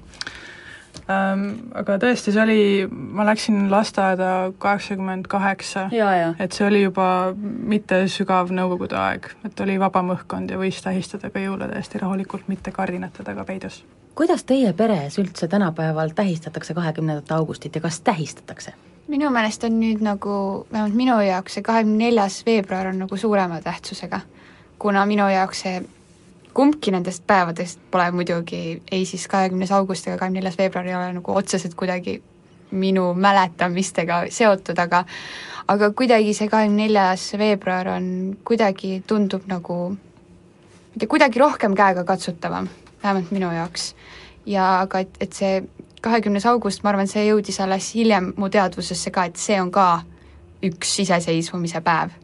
Aga tõesti, see oli, ma läksin lasteaeda kaheksakümmend kaheksa, et see oli juba mitte sügav nõukogude aeg, et oli vabam õhkkond ja võis tähistada ka jõule täiesti rahulikult, mitte kardinate taga peidus. kuidas teie peres üldse tänapäeval tähistatakse kahekümnendat augustit ja kas tähistatakse? minu meelest on nüüd nagu, vähemalt minu jaoks see kahekümne neljas veebruar on nagu suurema tähtsusega, kuna minu jaoks see kumbki nendest päevadest pole muidugi, ei siis kahekümnes august ega kahekümne neljas veebruar ei ole nagu otseselt kuidagi minu mäletamistega seotud, aga aga kuidagi see kahekümne neljas veebruar on kuidagi, tundub nagu ma ei tea, kuidagi rohkem käegakatsutavam, vähemalt minu jaoks. ja aga et, et see kahekümnes august, ma arvan, see jõudis alles hiljem mu teadvusesse ka, et see on ka üks iseseisvumise päev.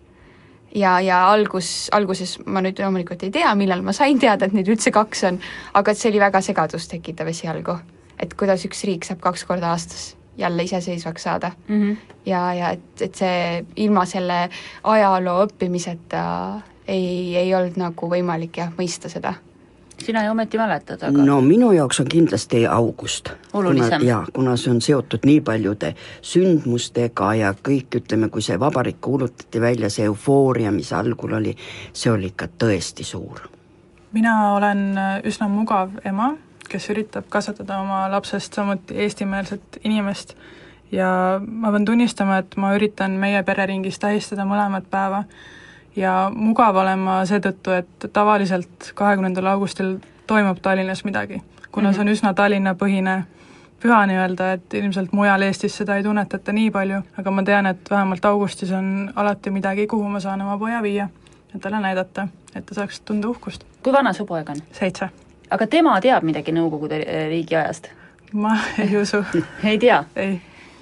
Ja, ja algus, alguses ma nüüd loomulikult ei tea, millal ma sain teada, et neid üldse kaks on, aga et see oli väga segadust tekitav esialgu. et kuidas üks riik saab kaks korda aastas jälle iseseisvaks saada mm. -hmm. ja, ja et, et see ilma selle ajaloo õppimiseta ei, ei olnud nagu võimalik jah, mõista seda sina ju ometi mäletad, aga no minu jaoks on kindlasti august. Olulisem. jaa, kuna see on seotud nii paljude sündmustega ja kõik, ütleme, kui see vabariik kuulutati välja, see eufooria, mis algul oli, see oli ikka tõesti suur. mina olen üsna mugav ema, kes üritab kasvatada oma lapsest samuti eestimeelset inimest ja ma pean tunnistama, et ma üritan meie pereringis tähistada mõlemat päeva ja mugav olen ma seetõttu, et tavaliselt kahekümnendal augustil toimub Tallinnas midagi. kuna see on üsna Tallinna-põhine püha nii-öelda, et ilmselt mujal Eestis seda ei tunnetata nii palju, aga ma tean, et vähemalt augustis on alati midagi, kuhu ma saan oma poja viia ja talle näidata, et ta saaks tunda uhkust. kui vana su poeg on? seitse. aga tema teab midagi Nõukogude riigi ajast? ma ei usu ei tea?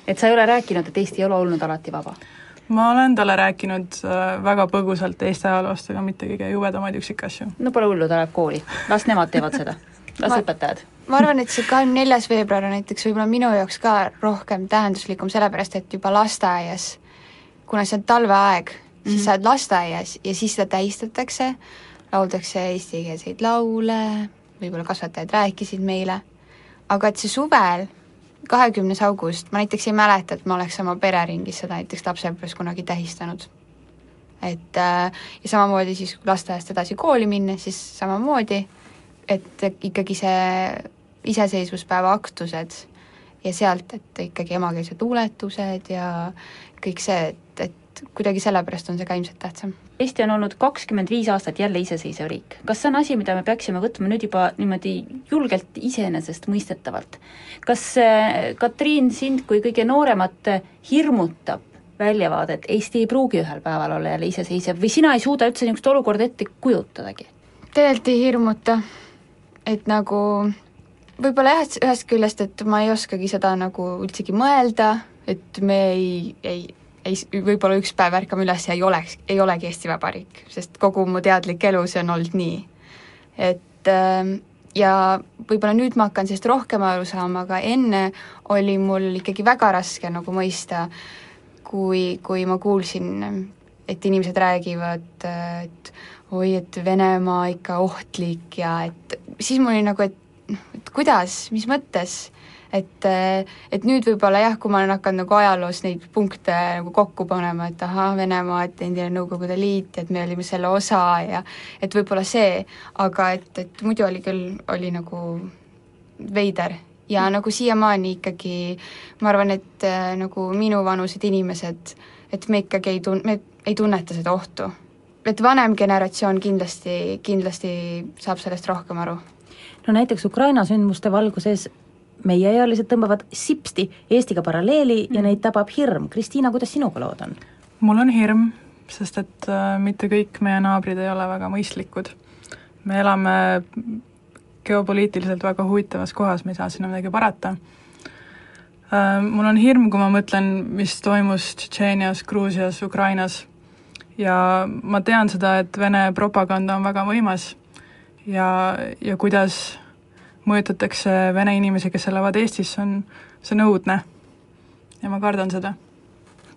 et sa ei ole rääkinud, et Eesti ei ole olnud alati vaba? Ma olen talle rääkinud äh, väga põgusalt Eesti ajaloost, aga mitte kõige jubedamaid üksikasju. no pole hullu, ta läheb kooli, las nemad teevad seda, las Ma- õpetajad. ma arvan, et see kahekümne neljas veebruar on näiteks võib-olla minu jaoks ka rohkem tähenduslikum, sellepärast et juba lasteaias, kuna see on talveaeg, siis Mhm. sa oled lasteaias ja siis seda tähistatakse, lauldakse eestikeelseid laule, võib-olla kasvatajad rääkisid meile, aga et see suvel, kahekümnes august, ma näiteks ei mäleta, et ma oleks oma pereringis seda näiteks lapsepõlves kunagi tähistanud. et äh, ja samamoodi siis, lasteaiast edasi kooli minna, siis samamoodi, et ikkagi see iseseisvuspäeva aktused ja sealt, et ikkagi emakeelsed luuletused ja kõik see, et, et kuidagi sellepärast on see ka ilmselt tähtsam. Eesti on olnud kakskümmend viis aastat jälle iseseisev riik. kas see on asi, mida me peaksime võtma nüüd juba niimoodi julgelt iseenesestmõistetavalt? kas äh, Katriin, sind kui kõige nooremat äh, hirmutab väljavaade, et Eesti ei pruugi ühel päeval olla jälle iseseisev või sina ei suuda üldse niisugust olukorda ette kujutadagi? tegelikult ei hirmuta, et nagu võib-olla jah, et ühest küljest, et ma ei oskagi seda nagu üldsegi mõelda, et me ei, ei, ei, võib-olla üks päev ärkame üles ja ei oleks, ei olegi Eesti Vabariik, sest kogu mu teadlik elu, see on olnud nii. et ähm, ja võib-olla nüüd ma hakkan sellest rohkem aru saama, aga enne oli mul ikkagi väga raske nagu mõista, kui, kui ma kuulsin, et inimesed räägivad, et oi, et Venemaa ikka ohtlik ja et siis mul oli nagu, et noh, et kuidas, mis mõttes, et, et nüüd võib-olla jah, kui ma olen hakanud nagu ajaloos neid punkte nagu kokku panema, et ahah, Venemaa, et endine Nõukogude Liit, et me olime selle osa ja et võib-olla see, aga et, et muidu oli küll, oli nagu veider ja nagu siiamaani ikkagi ma arvan, et äh, nagu minuvanused inimesed, et me ikkagi ei tun-, me ei tunneta seda ohtu. et vanem generatsioon kindlasti, kindlasti saab sellest rohkem aru. no näiteks Ukraina sündmuste valguses meieealised tõmbavad sipsti Eestiga paralleeli mm. ja neid tabab hirm. Kristiina, kuidas sinuga lood on? mul on hirm, sest et äh, mitte kõik meie naabrid ei ole väga mõistlikud. me elame geopoliitiliselt väga huvitavas kohas, me ei saa sinna midagi parata äh,. Mul on hirm, kui ma mõtlen, mis toimus Tšetšeenias, Gruusias, Ukrainas ja ma tean seda, et Vene propaganda on väga võimas ja, ja kuidas mõjutatakse vene inimesi, kes elavad Eestis, see on, see on õudne. ja ma kardan seda.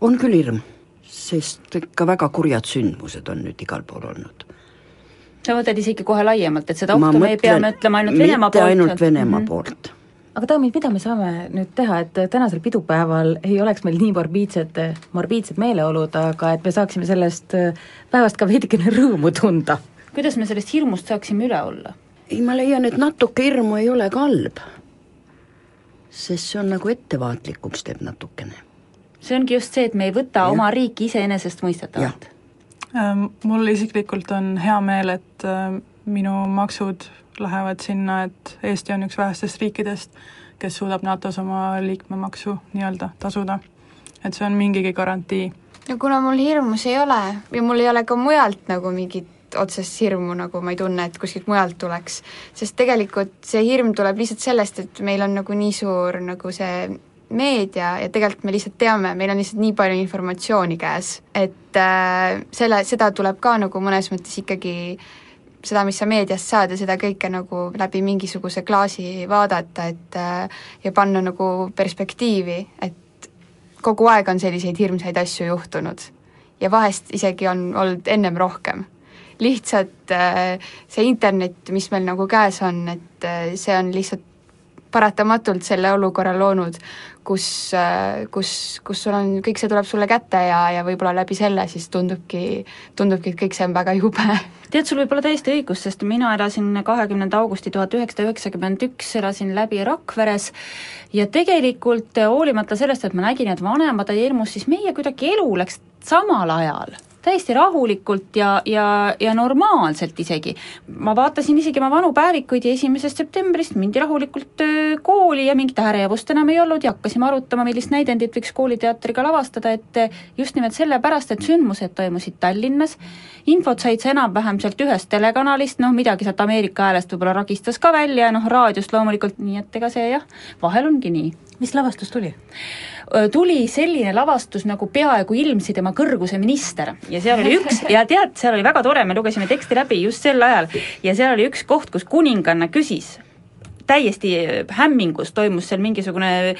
on küll hirm, sest ikka väga kurjad sündmused on nüüd igal pool olnud. sa mõtled isegi kohe laiemalt, et seda Ma ohtu me ei pea mõtlen mõtlema ainult Venemaa mitte poolt? ainult Venemaa Mhm. poolt. aga daamid, mida me saame nüüd teha, et tänasel pidupäeval ei oleks meil nii morbiidsed, morbiidsed meeleolud, aga et me saaksime sellest päevast ka veidikene rõõmu tunda? kuidas me sellest hirmust saaksime üle olla? Ei, ma leian, et natuke hirmu ei ole ka halb. sest see on nagu ettevaatlikuks teeb natukene. see ongi just see, et me ei võta Jah. oma riiki iseenesestmõistetavalt. Ähm, Mul isiklikult on hea meel, et äh, minu maksud lähevad sinna, et Eesti on üks vähestest riikidest, kes suudab NATO-s oma liikmemaksu nii-öelda tasuda. et see on mingigi garantii. no kuna mul hirmus ei ole ja mul ei ole ka mujalt nagu mingit otsest hirmu, nagu ma ei tunne, et kuskilt mujalt tuleks, sest tegelikult see hirm tuleb lihtsalt sellest, et meil on nagu nii suur nagu see meedia ja tegelikult me lihtsalt teame, meil on lihtsalt nii palju informatsiooni käes, et äh, selle, seda tuleb ka nagu mõnes mõttes ikkagi seda, mis sa meediast saad ja seda kõike nagu läbi mingisuguse klaasi vaadata, et äh, ja panna nagu perspektiivi, et kogu aeg on selliseid hirmsaid asju juhtunud ja vahest isegi on olnud ennem rohkem. Lihtsalt äh, see internet, mis meil nagu käes on, et äh, see on lihtsalt paratamatult selle olukorra loonud, kus, kus, kus sul on, kõik see tuleb sulle kätte ja, ja võib-olla läbi selle siis tundubki, tundubki, et kõik see on väga jube. tead, sul võib olla täiesti õigus, sest mina elasin kahekümnenda augusti tuhat üheksasada üheksakümmend üks, elasin läbi Rakveres ja tegelikult hoolimata sellest, et ma nägin, et vanemad olid hirmus, siis meie kuidagi elu läks samal ajal täiesti rahulikult ja, ja, ja normaalselt isegi. ma vaatasin isegi oma vanu päevikuid ja esimesest septembrist mindi rahulikult kooli ja mingit ärevust enam ei olnud ja hakkasime arutama, millist näidendit võiks kooliteatriga lavastada, et just nimelt sellepärast, et sündmused toimusid Tallinnas, infot said sa enam-vähem sealt ühest telekanalist, noh midagi sealt Ameerika häälest võib-olla ragistas ka välja, noh raadiost loomulikult, nii et ega see jah, vahel ongi nii. Mis lavastus tuli? tuli selline lavastus nagu Peaaegu ilmsi tema kõrguse minister. Ja seal oli üks ja tead, seal oli väga tore, me lugesime teksti läbi just sel ajal. Ja seal oli üks koht, kus kuninganna küsis. Täiesti hämmingus toimus seal mingisugune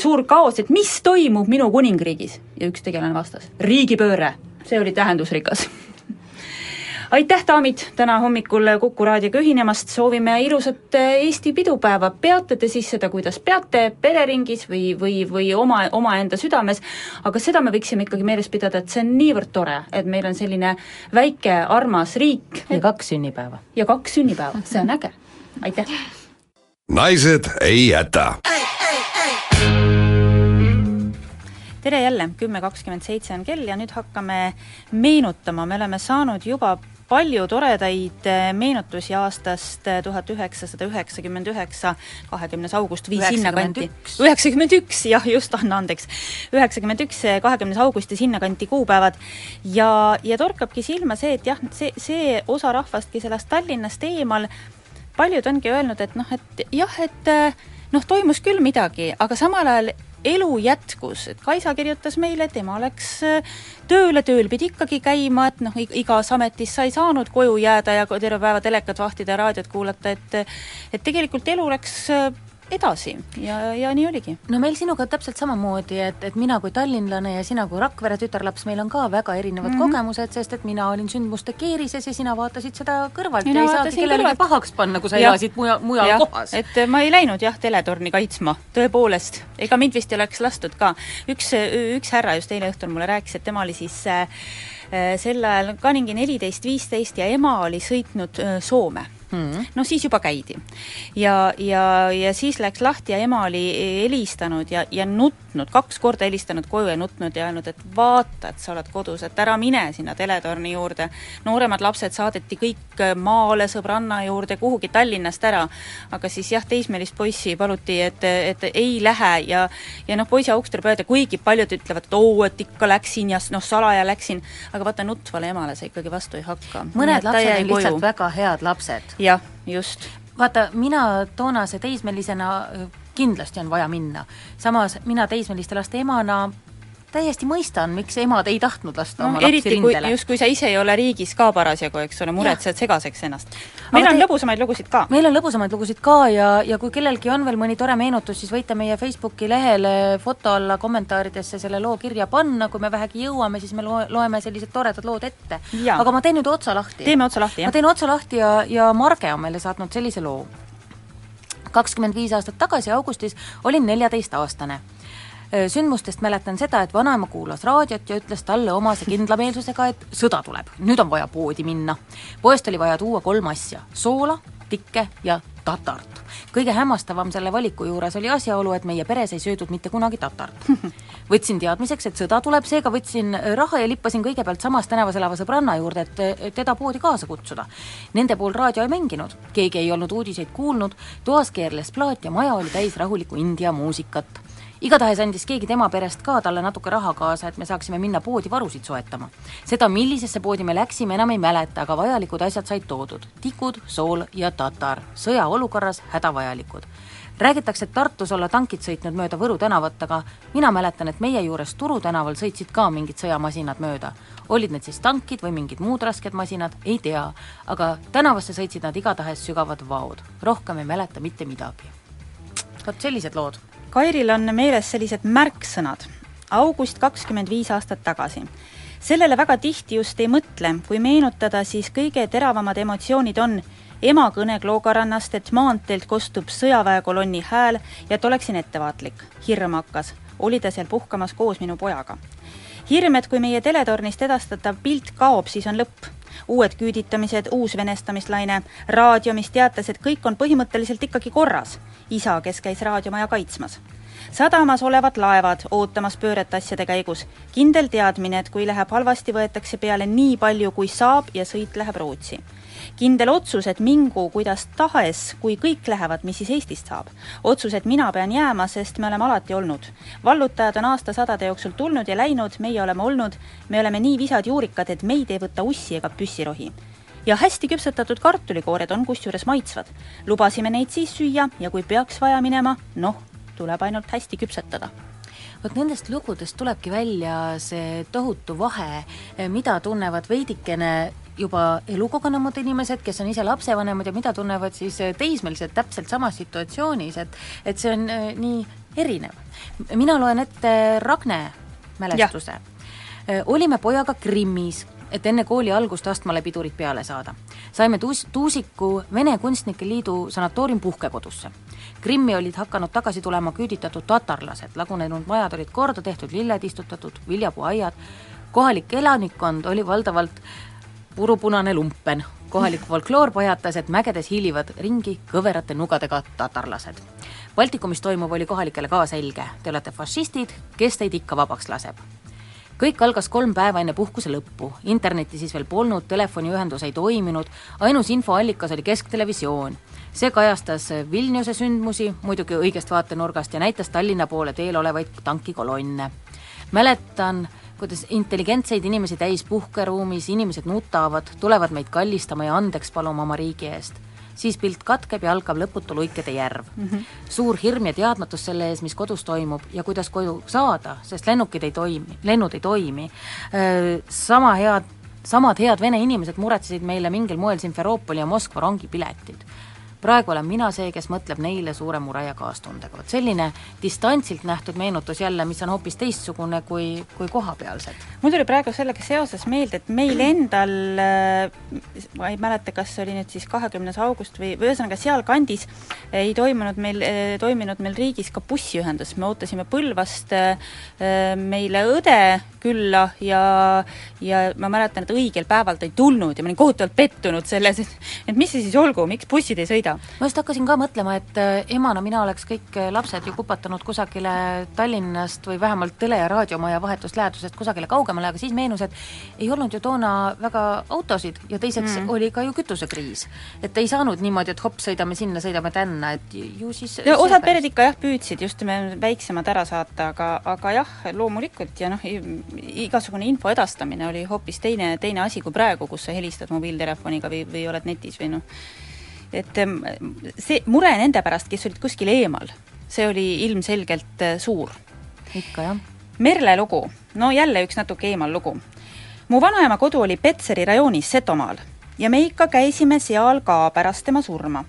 suur kaos, et mis toimub minu kuningriigis? Ja üks tegelane vastas, riigipööre, see oli tähendusrikas aitäh, daamid, täna hommikul Kuku raadioga ühinemast, soovime ilusat eh, Eesti pidupäeva, peate te siis seda, kuidas peate, pereringis või, või, või oma, omaenda südames, aga seda me võiksime ikkagi meeles pidada, et see on niivõrd tore, et meil on selline väike armas riik. Ja kaks sünnipäeva. ja kaks sünnipäeva, see on äge, aitäh! naised ei jäta tere jälle, kümme kakskümmend seitse on kell ja nüüd hakkame meenutama, me oleme saanud juba palju toredaid eh, meenutusi aastast eh, tuhat üheksasada üheksakümmend üheksa, kahekümnes august või sinnakanti. üheksakümmend üks, jah, just, anna andeks. üheksakümmend üks, kahekümnes august ja sinnakanti kuupäevad. ja, ja torkabki silma see, et jah, see, see osa rahvast, kes elas Tallinnast eemal, paljud ongi öelnud, et noh, et jah, et eh, noh, toimus küll midagi, aga samal ajal elu jätkus, et Kaisa kirjutas meile, et ema läks äh, tööle, tööl pidi ikkagi käima, et noh, igas ametis sa ei saanud koju jääda ja terve päeva telekat vahtida ja raadiot kuulata, et et tegelikult elu läks äh, edasi ja, ja nii oligi. no meil sinuga täpselt samamoodi, et, et mina kui tallinlane ja sina kui Rakvere tütarlaps, meil on ka väga erinevad mm -hmm. kogemused, sest et mina olin sündmuste keerises ja sina vaatasid seda kõrvalt Mina ja ei saagi kellelegi pahaks panna, kui sa Jah. elasid muja, mujal Jah, kohas. et äh, ma ei läinud jah, teletorni kaitsma, tõepoolest. ega mind vist ei oleks lastud ka. üks, üks härra just eile õhtul mulle rääkis, et tema oli siis äh, äh, sel ajal ka mingi neliteist, viisteist ja ema oli sõitnud äh, Soome Hmm. no siis juba käidi. ja, ja, ja siis läks lahti ja ema oli helistanud ja, ja nutnud, kaks korda helistanud koju ja nutnud ja öelnud, et vaata, et sa oled kodus, et ära mine sinna teletorni juurde. nooremad lapsed saadeti kõik maale sõbranna juurde, kuhugi Tallinnast ära. aga siis jah, teismelist poissi paluti, et, et ei lähe ja ja noh, poisi auks tuleb öelda, kuigi paljud ütlevad, et oo, et ikka läksin ja noh, salaja läksin, aga vaata, nutvale emale sa ikkagi vastu ei hakka. mõned lapsed on lihtsalt väga head lapsed. Jah, just. vaata, mina toonase teismelisena kindlasti on vaja minna. samas mina teismeliste laste emana täiesti mõistan, miks emad ei tahtnud lasta noh, oma lapsi rindele. just kui sa ise ei ole riigis ka parasjagu, eks ole, muretsed segaseks ennast. meil Aga on te- lõbusamaid lugusid ka. meil on lõbusamaid lugusid ka ja, ja kui kellelgi on veel mõni tore meenutus, siis võite meie Facebooki lehele foto alla kommentaaridesse selle loo kirja panna, kui me vähegi jõuame, siis me loe, loeme sellised toredad lood ette. Aga ma teen nüüd otsa lahti. teeme otsa lahti, ma jah. teen otsa lahti ja, ja Marge on meile saatnud sellise loo. kakskümmend viis aastat tagasi augustis olin neljateistaastane sündmustest mäletan seda, et vanaema kuulas raadiot ja ütles talle omase kindlameelsusega, et sõda tuleb, nüüd on vaja poodi minna. poest oli vaja tuua kolm asja, soola, tikke ja tatart. kõige hämmastavam selle valiku juures oli asjaolu, et meie peres ei söödud mitte kunagi tatart. võtsin teadmiseks, et sõda tuleb, seega võtsin raha ja lippasin kõigepealt samas tänavas elava sõbranna juurde, et teda poodi kaasa kutsuda. Nende pool raadio ei mänginud, keegi ei olnud uudiseid kuulnud, toas keerles plaat ja maja oli täis rahulikku India muusikat igatahes andis keegi tema perest ka talle natuke raha kaasa, et me saaksime minna poodi varusid soetama. seda, millisesse poodi me läksime, enam ei mäleta, aga vajalikud asjad said toodud. tikud, sool ja tatar, sõjaolukorras hädavajalikud. räägitakse, et Tartus olla tankid sõitnud mööda Võru tänavat, aga mina mäletan, et meie juures Turu tänaval sõitsid ka mingid sõjamasinad mööda. olid need siis tankid või mingid muud rasked masinad, ei tea, aga tänavasse sõitsid nad igatahes sügavad vaod. rohkem ei mäleta mitte midagi. vot sellised lood Kairil on meeles sellised märksõnad. august kakskümmend viis aastat tagasi. sellele väga tihti just ei mõtle, kui meenutada, siis kõige teravamad emotsioonid on ema kõne Kloogarannast, et maanteelt kostub sõjaväekolonni hääl ja et oleksin ettevaatlik. hirm hakkas. oli ta seal puhkamas koos minu pojaga. hirm, et kui meie teletornist edastatav pilt kaob, siis on lõpp uued küüditamised, uus venestamislaine, raadio, mis teatas, et kõik on põhimõtteliselt ikkagi korras. isa, kes käis raadiomaja kaitsmas. sadamas olevad laevad ootamas pööret asjade käigus. kindel teadmine, et kui läheb halvasti, võetakse peale nii palju, kui saab ja sõit läheb Rootsi kindel otsus, et mingu kuidas tahes, kui kõik lähevad, mis siis Eestist saab. otsus, et mina pean jääma, sest me oleme alati olnud. vallutajad on aastasadade jooksul tulnud ja läinud, meie oleme olnud, me oleme nii visad juurikad, et meid ei võta ussi ega püssirohi. ja hästi küpsetatud kartulikoored on kusjuures maitsvad. lubasime neid siis süüa ja kui peaks vaja minema, noh, tuleb ainult hästi küpsetada vot nendest lugudest tulebki välja see tohutu vahe, mida tunnevad veidikene juba elukogenumad inimesed, kes on ise lapsevanemad ja mida tunnevad siis teismelised täpselt samas situatsioonis, et et see on äh, nii erinev. mina loen ette Ragne mälestuse. olime pojaga Krimmis, et enne kooli algust astmale pidurit peale saada. saime tuus-, Tuusiku Vene Kunstnike Liidu sanatoorium puhkekodusse. Krimmi olid hakanud tagasi tulema küüditatud tatarlased, lagunenud majad olid korda tehtud, lilled istutatud, viljapuuaiad, kohalik elanikkond oli valdavalt purupunane lumpen. kohalik folkloor pajatas, et mägedes hiilivad ringi kõverate nugadega tatarlased. Baltikumis toimuv oli kohalikele ka selge, te olete fašistid, kes teid ikka vabaks laseb kõik algas kolm päeva enne puhkuse lõppu, internetti siis veel polnud, telefoniühendus ei toiminud, ainus infoallikas oli kesktelevisioon. see kajastas Vilniuse sündmusi, muidugi õigest vaatenurgast, ja näitas Tallinna poole teel olevaid tankikolonne. mäletan, kuidas intelligentseid inimesi täis puhkeruumis, inimesed nutavad, tulevad meid kallistama ja andeks paluma oma riigi eest siis pilt katkeb ja algab lõputu luikede järv mm. -hmm. suur hirm ja teadmatus selle ees, mis kodus toimub ja kuidas koju saada, sest lennukid ei toimi, lennud ei toimi. sama head, samad head vene inimesed muretsesid meile mingil moel Simferoopoli ja Moskva rongipiletid praegu olen mina see, kes mõtleb neile suure mure ja kaastundega. vot selline distantsilt nähtud meenutus jälle, mis on hoopis teistsugune kui, kui kohapealsed. mul tuli praegu sellega seoses meelde, et meil endal, ma ei mäleta, kas see oli nüüd siis kahekümnes august või, või ühesõnaga sealkandis ei toimunud meil, toiminud meil riigis ka bussiühendus, me ootasime Põlvast meile õde külla ja, ja ma mäletan, et õigel päeval ta ei tulnud ja ma olin kohutavalt pettunud selles, et et mis see siis olgu, miks bussid ei sõida? Ma just hakkasin ka mõtlema, et äh, emana mina oleks kõik äh, lapsed ju kupatanud kusagile Tallinnast või vähemalt tele- ja raadiomaja vahetust lähedusest kusagile kaugemale, aga siis meenus, et ei olnud ju toona väga autosid ja teiseks mm. oli ka ju kütusekriis. et ei saanud niimoodi, et hops, sõidame sinna, sõidame tänna, et ju siis ja osad pered ikka jah, püüdsid just väiksemad ära saata, aga, aga jah, loomulikult ja noh, igasugune info edastamine oli hoopis teine, teine asi kui praegu, kus sa helistad mobiiltelefoniga või, või oled netis või noh, et see mure nende pärast, kes olid kuskil eemal, see oli ilmselgelt suur. ikka, jah. Merle lugu, no jälle üks natuke eemal lugu. mu vanaema kodu oli Petseri rajoonis Setomaal ja me ikka käisime seal ka pärast tema surma.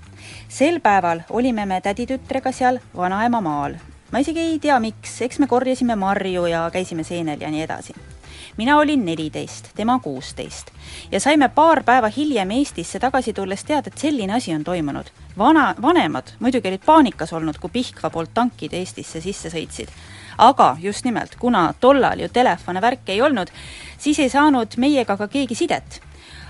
sel päeval olime me täditütrega seal vanaema maal. ma isegi ei tea, miks, eks me korjasime marju ja käisime seenel ja nii edasi mina olin neliteist, tema kuusteist ja saime paar päeva hiljem Eestisse tagasi tulles teada, et selline asi on toimunud. vana, vanemad muidugi olid paanikas olnud, kui Pihkva poolt tankid Eestisse sisse sõitsid. aga just nimelt, kuna tollal ju telefone, värke ei olnud, siis ei saanud meiega ka keegi sidet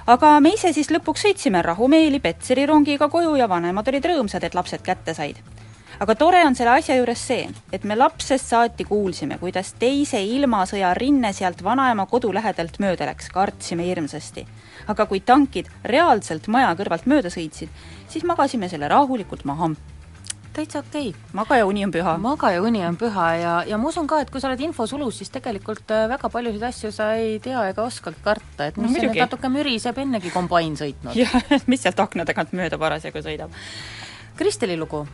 aga me ise siis lõpuks sõitsime rahumeeli Petseri rongiga koju ja vanemad olid rõõmsad, et lapsed kätte said aga tore on selle asja juures see, et me lapsest saati kuulsime, kuidas teise ilmasõja rinne sealt vanaema kodu lähedalt mööda läks, kartsime hirmsasti. aga kui tankid reaalselt maja kõrvalt mööda sõitsid, siis magasime selle rahulikult maha täitsa okei okay.. magaja uni on püha. magaja uni on püha ja, ja ma usun ka, et kui sa oled infosulus, siis tegelikult äh, väga paljusid asju sa ei tea ega oskagi karta, et mis no, nüüd natuke müriseb, ennegi kombain sõitnud. jah, mis sealt akna tagant mööda parasjagu sõidab. Kristeli lugu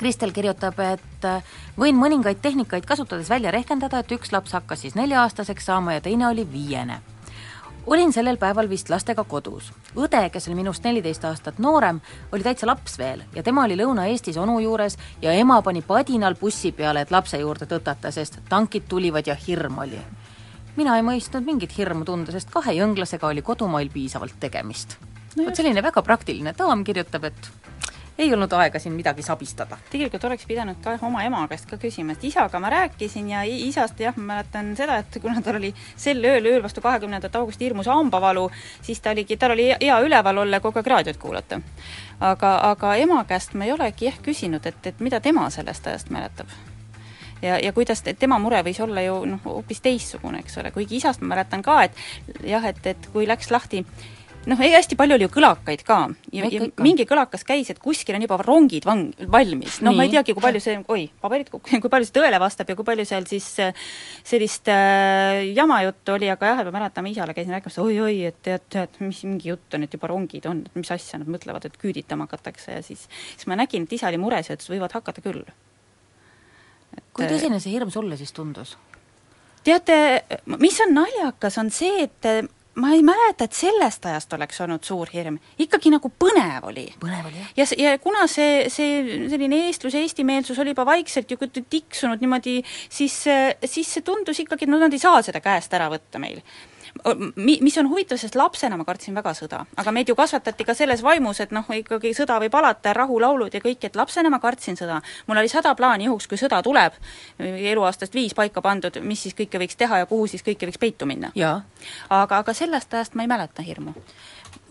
Kristel kirjutab, et äh, võin mõningaid tehnikaid kasutades välja rehkendada, et üks laps hakkas siis nelja-aastaseks saama ja teine oli viiene. olin sellel päeval vist lastega kodus. õde, kes oli minust neliteist aastat noorem, oli täitsa laps veel ja tema oli Lõuna-Eestis onu juures ja ema pani padinal bussi peale, et lapse juurde tõtata, sest tankid tulivad ja hirm oli. mina ei mõistnud mingit hirmu tunda, sest kahe jõnglasega oli kodumail piisavalt tegemist no. vot selline väga praktiline daam kirjutab, et ei olnud aega siin midagi sabistada. tegelikult oleks pidanud ka oma ema käest ka küsima, et isaga ma rääkisin ja isast jah, ma mäletan seda, et kuna tal oli sel ööl, ööl vastu kahekümnendat augusti hirmus hambavalu, siis ta oligi, tal oli hea üleval olla ja kogu aeg raadiot kuulata. aga, aga ema käest ma ei olegi jah küsinud, et, et mida tema sellest ajast mäletab ja, ja kuidas tema mure võis olla ju noh, hoopis teistsugune, eks ole, kuigi isast ma mäletan ka, et jah, et, et kui läks lahti noh, ei hästi palju oli ju kõlakaid ka ja, ja mingi kõlakas käis, et kuskil on juba rongid vang-, valmis, noh, ma ei teagi, kui palju see, oi, paberid kukkusid, kui palju see tõele vastab ja kui palju seal siis äh, sellist äh, jama juttu oli, aga jah, ma mäletan, ma isale käisin rääkimas, oi-oi, et tead, tead, mis mingi jutt on, et juba rongid on, et mis asja nad mõtlevad, et küüditama hakatakse ja siis siis ma nägin, et isa oli mures ja ütles, võivad hakata küll. kui tõsine see hirm sulle siis tundus? teate, mis on naljakas, on see, et ma ei mäleta, et sellest ajast oleks olnud suur hirm, ikkagi nagu põnev oli. põnev oli, jah. ja, ja kuna see, see selline eestlus, eestimeelsus oli juba vaikselt ju tiksunud niimoodi, siis, siis see tundus ikkagi, et no nad ei saa seda käest ära võtta meil mi-, mis on huvitav, sest lapsena ma kartsin väga sõda, aga meid ju kasvatati ka selles vaimus, et noh, ikkagi sõda võib alata, rahulaulud ja kõik, et lapsena ma kartsin sõda. mul oli sada plaani juhuks, kui sõda tuleb, eluaastast viis paika pandud, mis siis kõike võiks teha ja kuhu siis kõike võiks peitu minna. aga, aga sellest ajast ma ei mäleta hirmu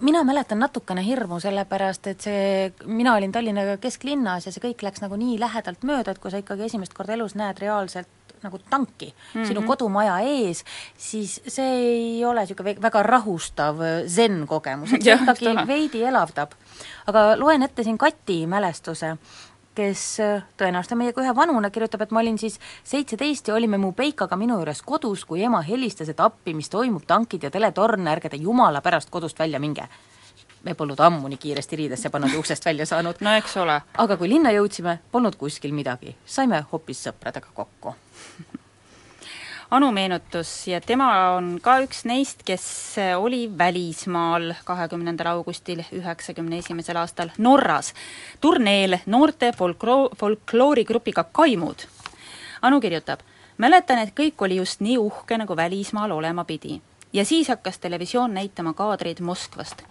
mina mäletan natukene hirmu, sellepärast et see, mina olin Tallinna kesklinnas ja see kõik läks nagu nii lähedalt mööda, et kui sa ikkagi esimest korda elus näed reaalselt nagu tanki mm -hmm. sinu kodumaja ees, siis see ei ole niisugune väga rahustav zen-kogemus, et see ikkagi veidi elavdab. aga loen ette siin Kati mälestuse, kes tõenäoliselt on meiega ühe vanune, kirjutab, et ma olin siis seitseteist ja olime mu peikaga minu juures kodus, kui ema helistas, et appi, mis toimub, tankid ja teletorn, ärge te jumala pärast kodust välja minge me polnud ammu nii kiiresti riidesse pannud ja uksest välja saanud. no eks ole. aga kui linna jõudsime, polnud kuskil midagi, saime hoopis sõpradega kokku Anu meenutus ja tema on ka üks neist, kes oli välismaal kahekümnendal augustil üheksakümne esimesel aastal Norras turneel noorte folklo-, folkloorigrupiga Kaimud. Anu kirjutab, mäletan, et kõik oli just nii uhke, nagu välismaal olema pidi ja siis hakkas televisioon näitama kaadreid Moskvast.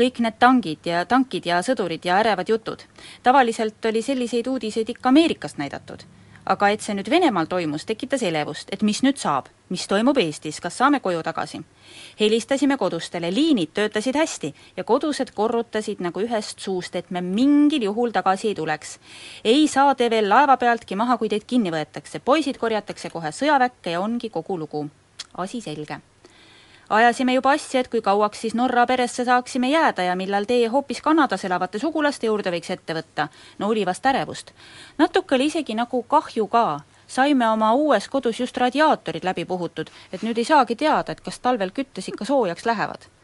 kõik need tangid ja tankid ja sõdurid ja ärevad jutud. tavaliselt oli selliseid uudiseid ikka Ameerikast näidatud aga et see nüüd Venemaal toimus, tekitas elevust, et mis nüüd saab, mis toimub Eestis, kas saame koju tagasi. helistasime kodustele, liinid töötasid hästi ja kodused korrutasid nagu ühest suust, et me mingil juhul tagasi ei tuleks. ei saa te veel laeva pealtki maha, kui teid kinni võetakse, poisid korjatakse kohe sõjaväkke ja ongi kogu lugu. asi selge ajasime juba asja, et kui kauaks siis Norra peresse saaksime jääda ja millal teie hoopis Kanadas elavate sugulaste juurde võiks ette võtta. no oli vast ärevust. natuke oli isegi nagu kahju ka. saime oma uues kodus just radiaatorid läbi puhutud, et nüüd ei saagi teada, et kas talvel küttes ikka soojaks lähevad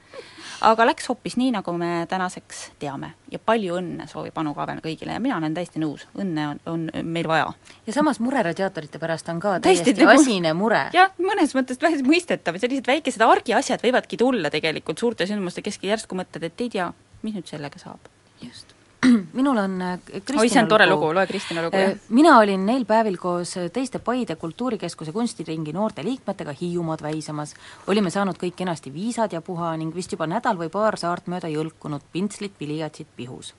aga läks hoopis nii, nagu me tänaseks teame. ja palju õnne soovib Anu Kaaben kõigile ja mina olen täiesti nõus, õnne on, on meil vaja. ja samas mure radiaatorite pärast on ka Täiesti täiesti nagu- asine mure. jah, mõnes mõttes täiesti mõistetav, sellised väikesed argiasjad võivadki tulla tegelikult suurte sündmuste keskel, järsku mõtled, et ei tea, mis nüüd sellega saab. just. minul on äh, Kristina oi, see on tore lugu, loe Kristina lugu, jah. Äh, mina olin neil päevil koos teiste Paide Kultuurikeskuse kunstiringi noorte liikmetega Hiiumaad väisamas. olime saanud kõik kenasti viisad ja puha ning vist juba nädal või paar saart mööda jõlkunud, pintslit, pliiatsid pihus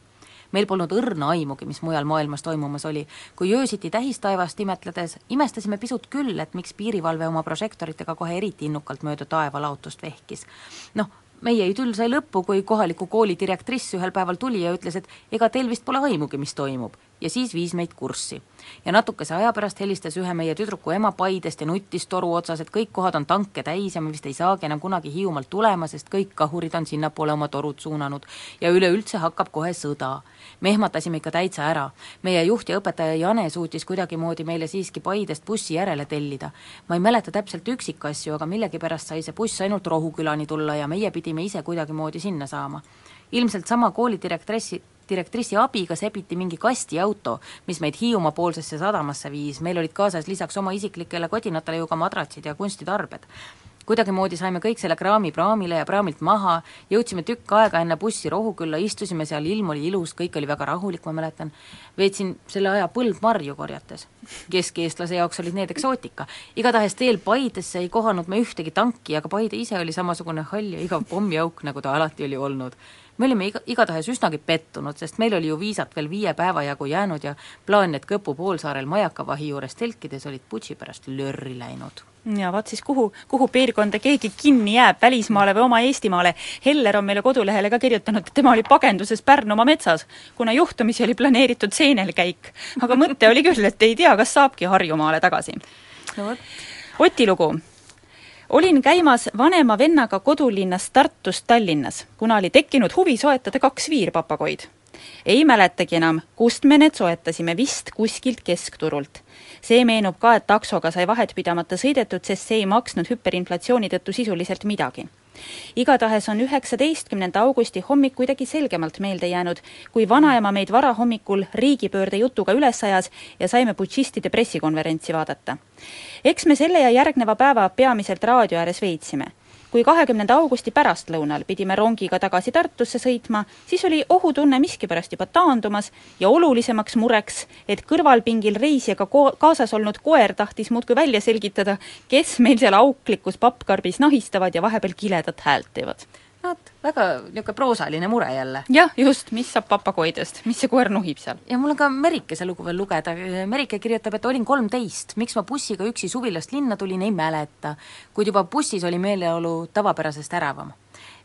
meil polnud õrna aimugi, mis mujal maailmas toimumas oli. kui öösiti tähistaevast imetledes, imestasime pisut küll, et miks piirivalve oma prožektoritega kohe eriti innukalt mööda taevalaotust vehkis. noh, meie idüll sai lõppu, kui kohaliku kooli direktriss ühel päeval tuli ja ütles, et ega teil vist pole aimugi, mis toimub. ja siis viis meid kurssi. Ja natukese aja pärast helistas ühe meie tüdruku ema Paidest ja nuttis toru otsas, et kõik kohad on tanke täis ja me vist ei saagi enam kunagi Hiiumaalt tulema, sest kõik kahurid on sinnapoole oma torud suunanud. ja üleüldse hakkab kohe sõda. me ehmatasime ikka täitsa ära. meie juht ja õpetaja Jane suutis kuidagimoodi meile siiski Paidest bussi järele tellida. ma ei mäleta täpselt üksikasju, aga millegipärast sai see buss ainult Rohukülani tulla ja meie pidime ise kuidagimoodi sinna saama. ilmselt sama kooli direktressi, direktrissi abiga sebiti mingi kastiauto, mis meid Hiiumaa poolsesse sadamasse viis, meil olid kaasas lisaks oma isiklikele kodinatele ju ka madratsid ja kunstitarbed kuidagimoodi saime kõik selle kraami praamile ja praamilt maha, jõudsime tükk aega enne bussi Rohukülla, istusime seal, ilm oli ilus, kõik oli väga rahulik, ma mäletan. veetsin selle aja põldmarju korjates. keskeestlase jaoks olid need eksootika. igatahes teel Paidesse ei kohanud me ühtegi tanki, aga Paide ise oli samasugune hall ja igav pommiauk, nagu ta alati oli olnud me olime iga, igatahes üsnagi pettunud, sest meil oli ju viisat veel viie päeva jagu jäänud ja plaan, et Kõpu poolsaarel majakavahi juures telkides olid putši pärast lörri läinud ja vaat siis kuhu, kuhu piirkonda keegi kinni jääb, välismaale või oma Eestimaale. Heller on meile kodulehele ka kirjutanud, et tema oli pagenduses Pärnumaa metsas, kuna juhtumisi oli planeeritud seenelkäik. aga mõte oli küll, et ei tea, kas saabki Harjumaale tagasi. no vot. Oti lugu. Olin käimas vanema vennaga kodulinnast Tartust Tallinnas, kuna oli tekkinud huvi soetada kaks viirpapagoid. ei mäletagi enam, kust me need soetasime, vist kuskilt keskturult see meenub ka, et taksoga sai vahet pidamata sõidetud, sest see ei maksnud hüperinflatsiooni tõttu sisuliselt midagi. Igatahes on üheksateistkümnenda augusti hommik kuidagi selgemalt meelde jäänud, kui vanaema meid varahommikul riigipöörde jutuga üles ajas ja saime putšistide pressikonverentsi vaadata. eks me selle ja järgneva päeva peamiselt raadio ääres veetsime kui kahekümnenda augusti pärastlõunal pidime rongiga tagasi Tartusse sõitma, siis oli ohutunne miskipärast juba taandumas ja olulisemaks mureks, et kõrvalpingil reisijaga ko-, kaasas olnud koer tahtis muudkui välja selgitada, kes meil seal auklikus pappkarbis nahistavad ja vahepeal kiledat häält teevad vot, väga niisugune proosaline mure jälle. jah, just, mis saab papagoidest, mis see koer nuhib seal? ja mul on ka Merikese lugu veel lugeda, Merike kirjutab, et olin kolmteist, miks ma bussiga üksi suvilast linna tulin, ei mäleta. kuid juba bussis oli meeleolu tavapärasest äravam.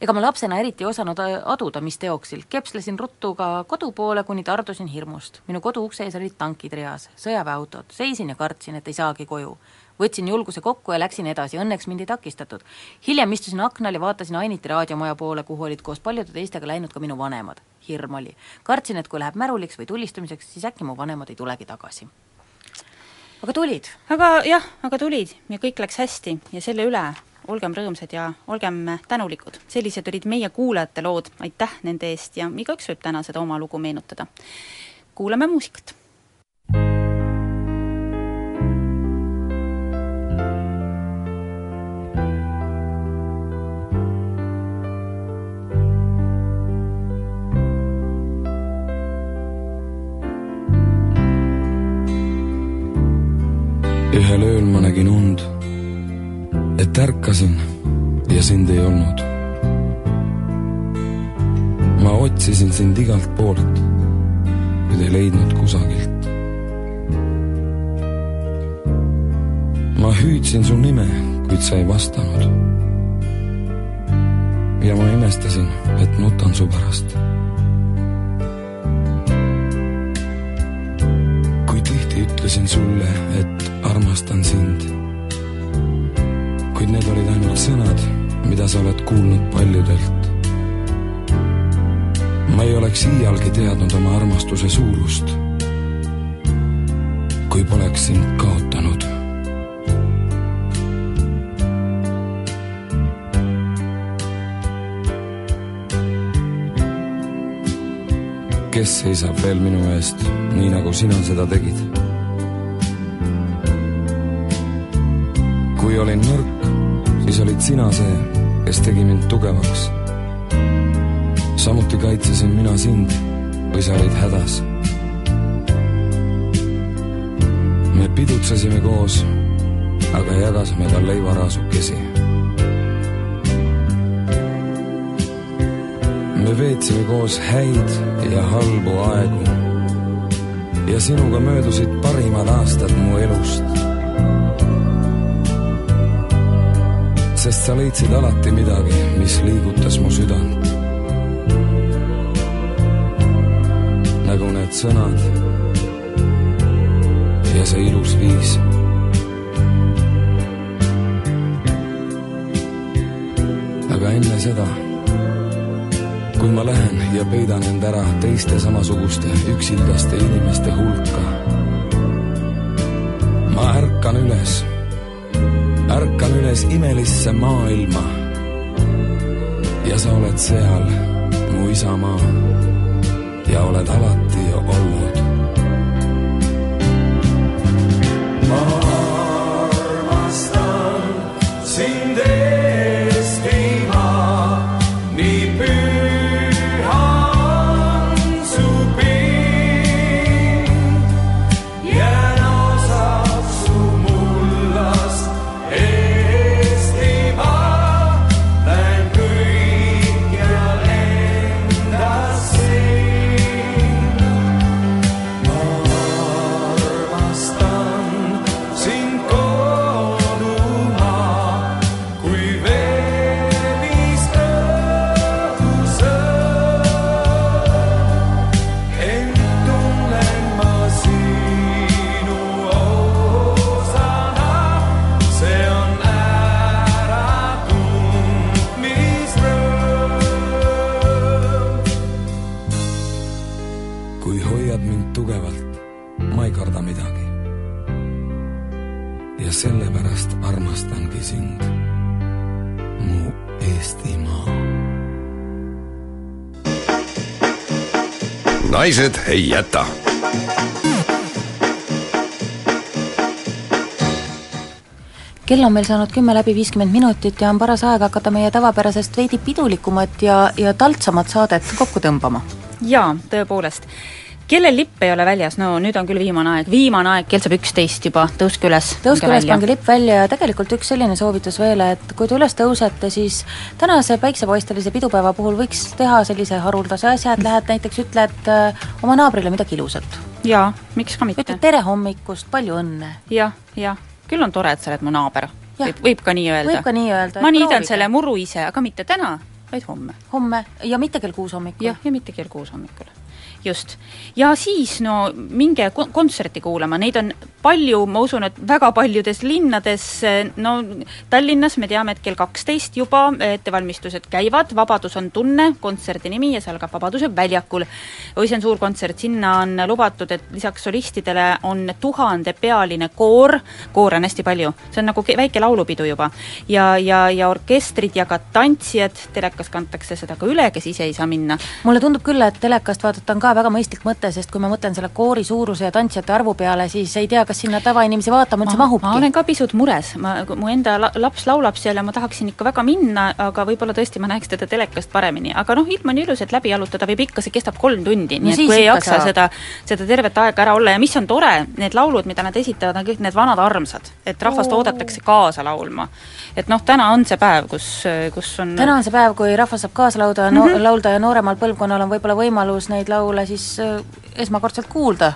ega ma lapsena eriti ei osanud aduda, mis teoksil, kepslesin ruttu ka kodu poole, kuni tardusin hirmust. minu kodu ukse ees olid tankid reas, sõjaväeautod, seisin ja kartsin, et ei saagi koju võtsin julguse kokku ja läksin edasi, õnneks mind ei takistatud. hiljem istusin aknal ja vaatasin Ainiti raadiomaja poole, kuhu olid koos paljude teistega läinud ka minu vanemad. hirm oli. kartsin, et kui läheb märuliks või tulistamiseks, siis äkki mu vanemad ei tulegi tagasi. aga tulid. aga jah, aga tulid ja kõik läks hästi ja selle üle olgem rõõmsad ja olgem tänulikud. sellised olid meie kuulajate lood, aitäh nende eest ja igaüks võib täna seda oma lugu meenutada. kuulame muusikat. Ühel ööl ma nägin und, et ärkasin ja sind ei olnud. ma otsisin sind igalt poolt, kuid ei leidnud kusagilt. ma hüüdsin su nime, kuid sa ei vastanud. ja ma imestasin, et nutan su pärast. ütlesin sulle, et armastan sind. kuid need olid ainult sõnad, mida sa oled kuulnud paljudelt. ma ei oleks iialgi teadnud oma armastuse suurust, kui poleks sind kaotanud. kes seisab veel minu eest, nii nagu sina seda tegid sina see, kes tegi mind tugevaks. samuti kaitsesin mina sind, kui sa olid hädas. me pidutsesime koos, aga jagasime ka leivaraasukesi me veetsime koos häid ja halbu aegu. ja sinuga möödusid parimad aastad mu elust. Sest sa leidsid alati midagi, mis liigutas mu südant. nagu need sõnad ja see ilus viis aga enne seda kui ma lähen ja peidan end ära teiste samasuguste üksildaste inimeste hulka. ma ärkan üles, üles imelisse maailma. ja sa oled seal, mu isamaa, ja oled alati olnud. Ja sellepärast armastangi sind, mu Eestimaa. naised ei jäta kell on meil saanud kümme läbi viiskümmend minutit ja on paras aeg hakata meie tavapärasest veidi pidulikumat ja, ja taltsamat saadet kokku tõmbama. jaa, tõepoolest. Kellel lipp ei ole väljas, no nüüd on küll viimane aeg, viimane aeg, kell saab üksteist juba, tõuske üles. tõuske üles, pange lipp välja ja tegelikult üks selline soovitus veel, et kui te üles tõusete, siis tänase päiksepaistelise pidupäeva puhul võiks teha sellise haruldase asja, et lähed näiteks ütled äh, oma naabrile midagi ilusat. jaa, miks ka mitte. ütled tere hommikust, palju õnne. jah, jah, küll on tore, et sa oled mu naaber. Võib, võib ka nii öelda. võib ka nii öelda. ma niidan selle muru ise, aga mitte täna, vaid homme. homme ja mitte kell kuus hommikul. jah, ja mitte kell kuus hommikul. Just. ja siis no minge ko- kontserti kuulama, neid on palju, ma usun, et väga paljudes linnades, no Tallinnas me teame, et kell kaksteist juba ettevalmistused käivad, Vabadus on tunne, kontserdi nimi ja see algab Vabaduse väljakul. oi, see on suur kontsert, sinna on lubatud, et lisaks solistidele on tuhandepealine koor, koore on hästi palju, see on nagu ke- väike laulupidu juba. ja, ja, ja orkestrid ja ka tantsijad, telekas kantakse seda ka üle, kes ise ei saa minna. mulle tundub küll, et telekast vaadata on ka väga mõistlik mõte, sest kui ma mõtlen selle koori suuruse ja tantsijate arvu peale, siis ei tea, kas sinna tavainimesi vaatama üldse ma mahubki. olen ka pisut mures, ma, mu enda la, laps laulab seal ja ma tahaksin ikka väga minna, aga võib-olla tõesti ma näeks teda telekast paremini, aga noh, ilm on ilus, et läbi jalutada võib ikka, see kestab kolm tundi No nii et kui ei jaksa saab. seda, seda tervet aega ära olla ja mis on tore, need laulud, mida nad esitavad, on kõik need vanad armsad, et rahvast Oo. oodatakse kaasa laulma. et noh, täna on see päev, kus, kus on täna on see päev, kui rahvas saab kaasa lauda no, mm. -hmm. laulda ja nooremal põlvkonnal on võib-olla võimalus neid laule siis äh, esmakordselt kuulda,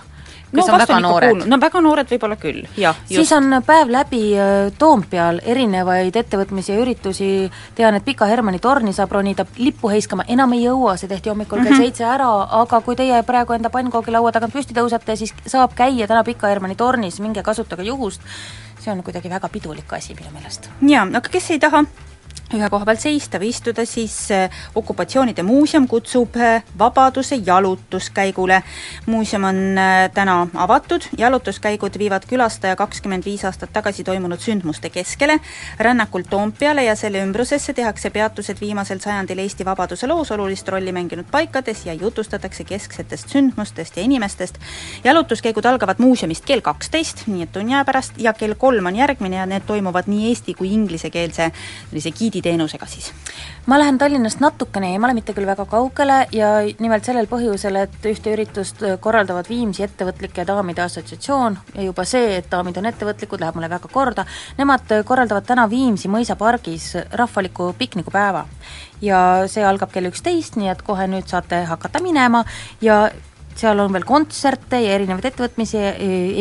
kes no on väga noored. no väga noored võib-olla küll, jah, siis on päev läbi äh, Toompeal. Erinevaid ettevõtmisi ja üritusi, tean, et Pika Hermanni torni saab ronida lippu heiskama, enam ei jõua, see tehti hommikul kell Mhm. seitse ära, aga kui teie praegu enda pannkoogilaua tagant püsti tõusete, siis saab käia täna Pika Hermanni tornis, minge kasutage juhust, see on kuidagi väga pidulik asi minu meelest. jaa, aga kes ei taha ühe koha peal seista või istuda, siis äh, okupatsioonide muuseum kutsub äh, Vabaduse jalutuskäigule. muuseum on äh, täna avatud, jalutuskäigud viivad külastaja kakskümmend viis aastat tagasi toimunud sündmuste keskele, rännakult Toompeale ja selle ümbrusesse tehakse peatused viimasel sajandil Eesti vabaduse loos olulist rolli mänginud paikades ja jutustatakse kesksetest sündmustest ja inimestest. jalutuskäigud algavad muuseumist kell kaksteist, nii et tunni aja pärast, ja kell kolm on järgmine ja need toimuvad nii eesti kui inglisekeelse sellise giiditeenusega siis. ma lähen Tallinnast natukene eemale, mitte küll väga kaugele ja nimelt sellel põhjusel, et ühte üritust korraldavad Viimsi Ettevõtlike Daamide Assotsiatsioon ja juba see, et daamid on ettevõtlikud, läheb mulle väga korda, nemad korraldavad täna Viimsi mõisapargis rahvaliku piknikupäeva. ja see algab kell üksteist, nii et kohe nüüd saate hakata minema ja seal on veel kontserte ja erinevaid ettevõtmisi,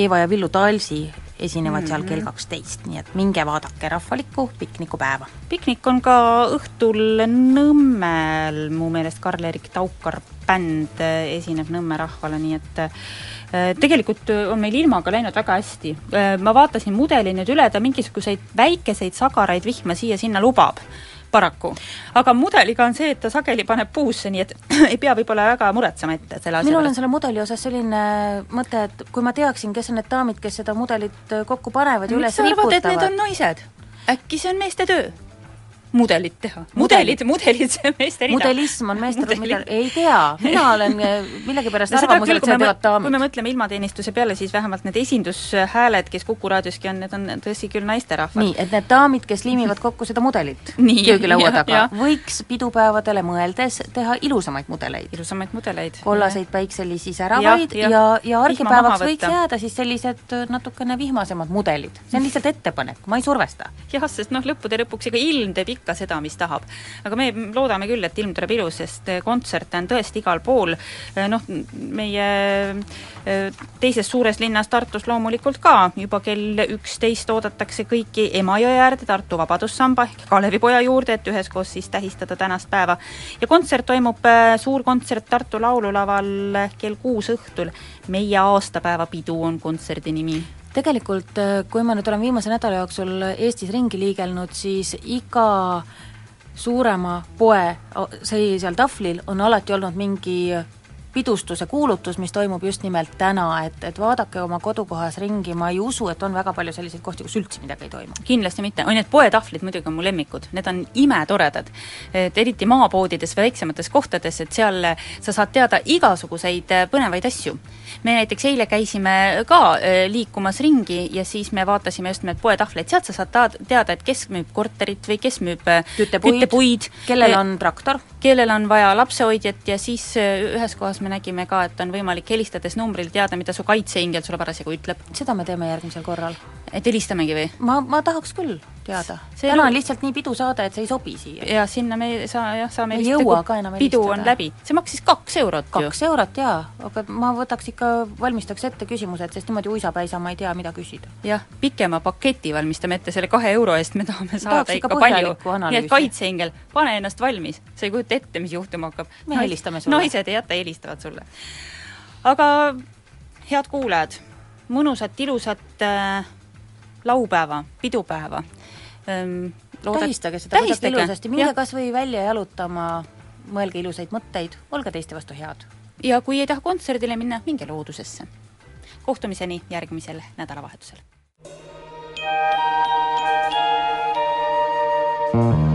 Eeva ja Villu Talsi esinevad mm -hmm. seal kell kaksteist, nii et minge vaadake rahvalikku piknikupäeva. piknik on ka õhtul Nõmmel, mu meelest Karl-Erik Taukar bänd esineb Nõmme rahvale, nii et äh, tegelikult on meil ilmaga läinud väga hästi. Äh, ma vaatasin mudeli nüüd üle, ta mingisuguseid väikeseid sagaraid vihma siia-sinna lubab paraku. aga mudeliga on see, et ta sageli paneb puusse, nii et ei pea võib-olla väga muretsema ette selle asja minul on selle mudeli osas selline mõte, et kui ma teaksin, kes on need daamid, kes seda mudelit kokku panevad ja üles riputavad. et need on naised? äkki see on meeste töö? Mudelit teha. mudelid, mudelid, see meeste rida. mudelism on meeste mida, ei tea, mina olen eh, millegipärast no, arvamusel, et seda teevad daamid. kui me mõtleme ilmateenistuse peale, siis vähemalt need esindushääled, kes Kuku raadioski on, need on tõsi küll naisterahvad. nii, et need daamid, kes liimivad kokku seda mudelit köögilaua taga, võiks pidupäevadele mõeldes teha ilusamaid mudeleid. ilusamaid mudeleid. kollaseid päikselisi säravaid ja, ja, ja, ja argipäevaks võiks jääda siis sellised natukene vihmasemad mudelid. see on lihtsalt ettepanek, ma ei survesta. jah, sest noh, lõppude lõpuks ega ilm teeb ikka ikka seda, mis tahab. aga me loodame küll, et ilm tuleb ilus, sest eh, kontserte on tõesti igal pool, eh, noh, meie eh, teises suures linnas Tartus loomulikult ka, juba kell üksteist oodatakse kõiki Emajõe äärde Tartu Vabadussamba ehk Kalevipoja juurde, et üheskoos siis tähistada tänast päeva. ja kontsert toimub, suur kontsert Tartu Laululaval kell kuus õhtul, meie aastapäevapidu on kontserdi nimi tegelikult kui ma nüüd olen viimase nädala jooksul Eestis ringi liigelnud, siis iga suurema poe, see seal tahvlil on alati olnud mingi pidustuse kuulutus, mis toimub just nimelt täna, et, et vaadake oma kodukohas ringi, ma ei usu, et on väga palju selliseid kohti, kus üldse midagi ei toimu. kindlasti mitte, oi need poetahvlid muidugi on mu lemmikud, need on imetoredad. et eriti maapoodides väiksemates kohtades, et seal sa saad teada igasuguseid äh, põnevaid asju. me näiteks eile käisime ka äh, liikumas ringi ja siis me vaatasime just nimelt poetahvleid, sealt sa saad teada, et kes müüb korterit või kes müüb äh, küttepuid, küttepuid, kellel on traktor, kellel on vaja lapsehoidjat ja siis ühes kohas me nägime ka, et on võimalik helistades numbril teada, mida su kaitseingel sulle parasjagu ütleb. seda me teeme järgmisel korral. Et helistamegi või? ma, ma tahaks küll teada. täna on lihtsalt nii pidusaade, et see ei sobi siia. ja sinna me ei saa jah, saame ei jõua ka enam helistada. pidu on läbi. see maksis kaks eurot kaks ju. kaks eurot jaa, aga ma võtaks ikka, valmistaks ette küsimused, sest niimoodi uisapäisa ma ei tea, mida küsida. jah, pikema paketi valmistame ette, selle kahe euro eest me tahame saada tahaks ikka palju. nii et kaitseingel, pane ennast valmis, sa ei kujuta ette, mis juhtuma hakkab. me helistame sulle. naised ei jäta, helistavad sulle. aga head kuulajad, mõnusat, ilusat äh, laupäeva, pidupäeva ähm,. tähistage seda kuidagi ilusasti, minge kas või välja jalutama, mõelge ilusaid mõtteid, olge teiste vastu head. ja kui ei taha kontserdile minna, minge loodusesse. kohtumiseni järgmisel nädalavahetusel. kodu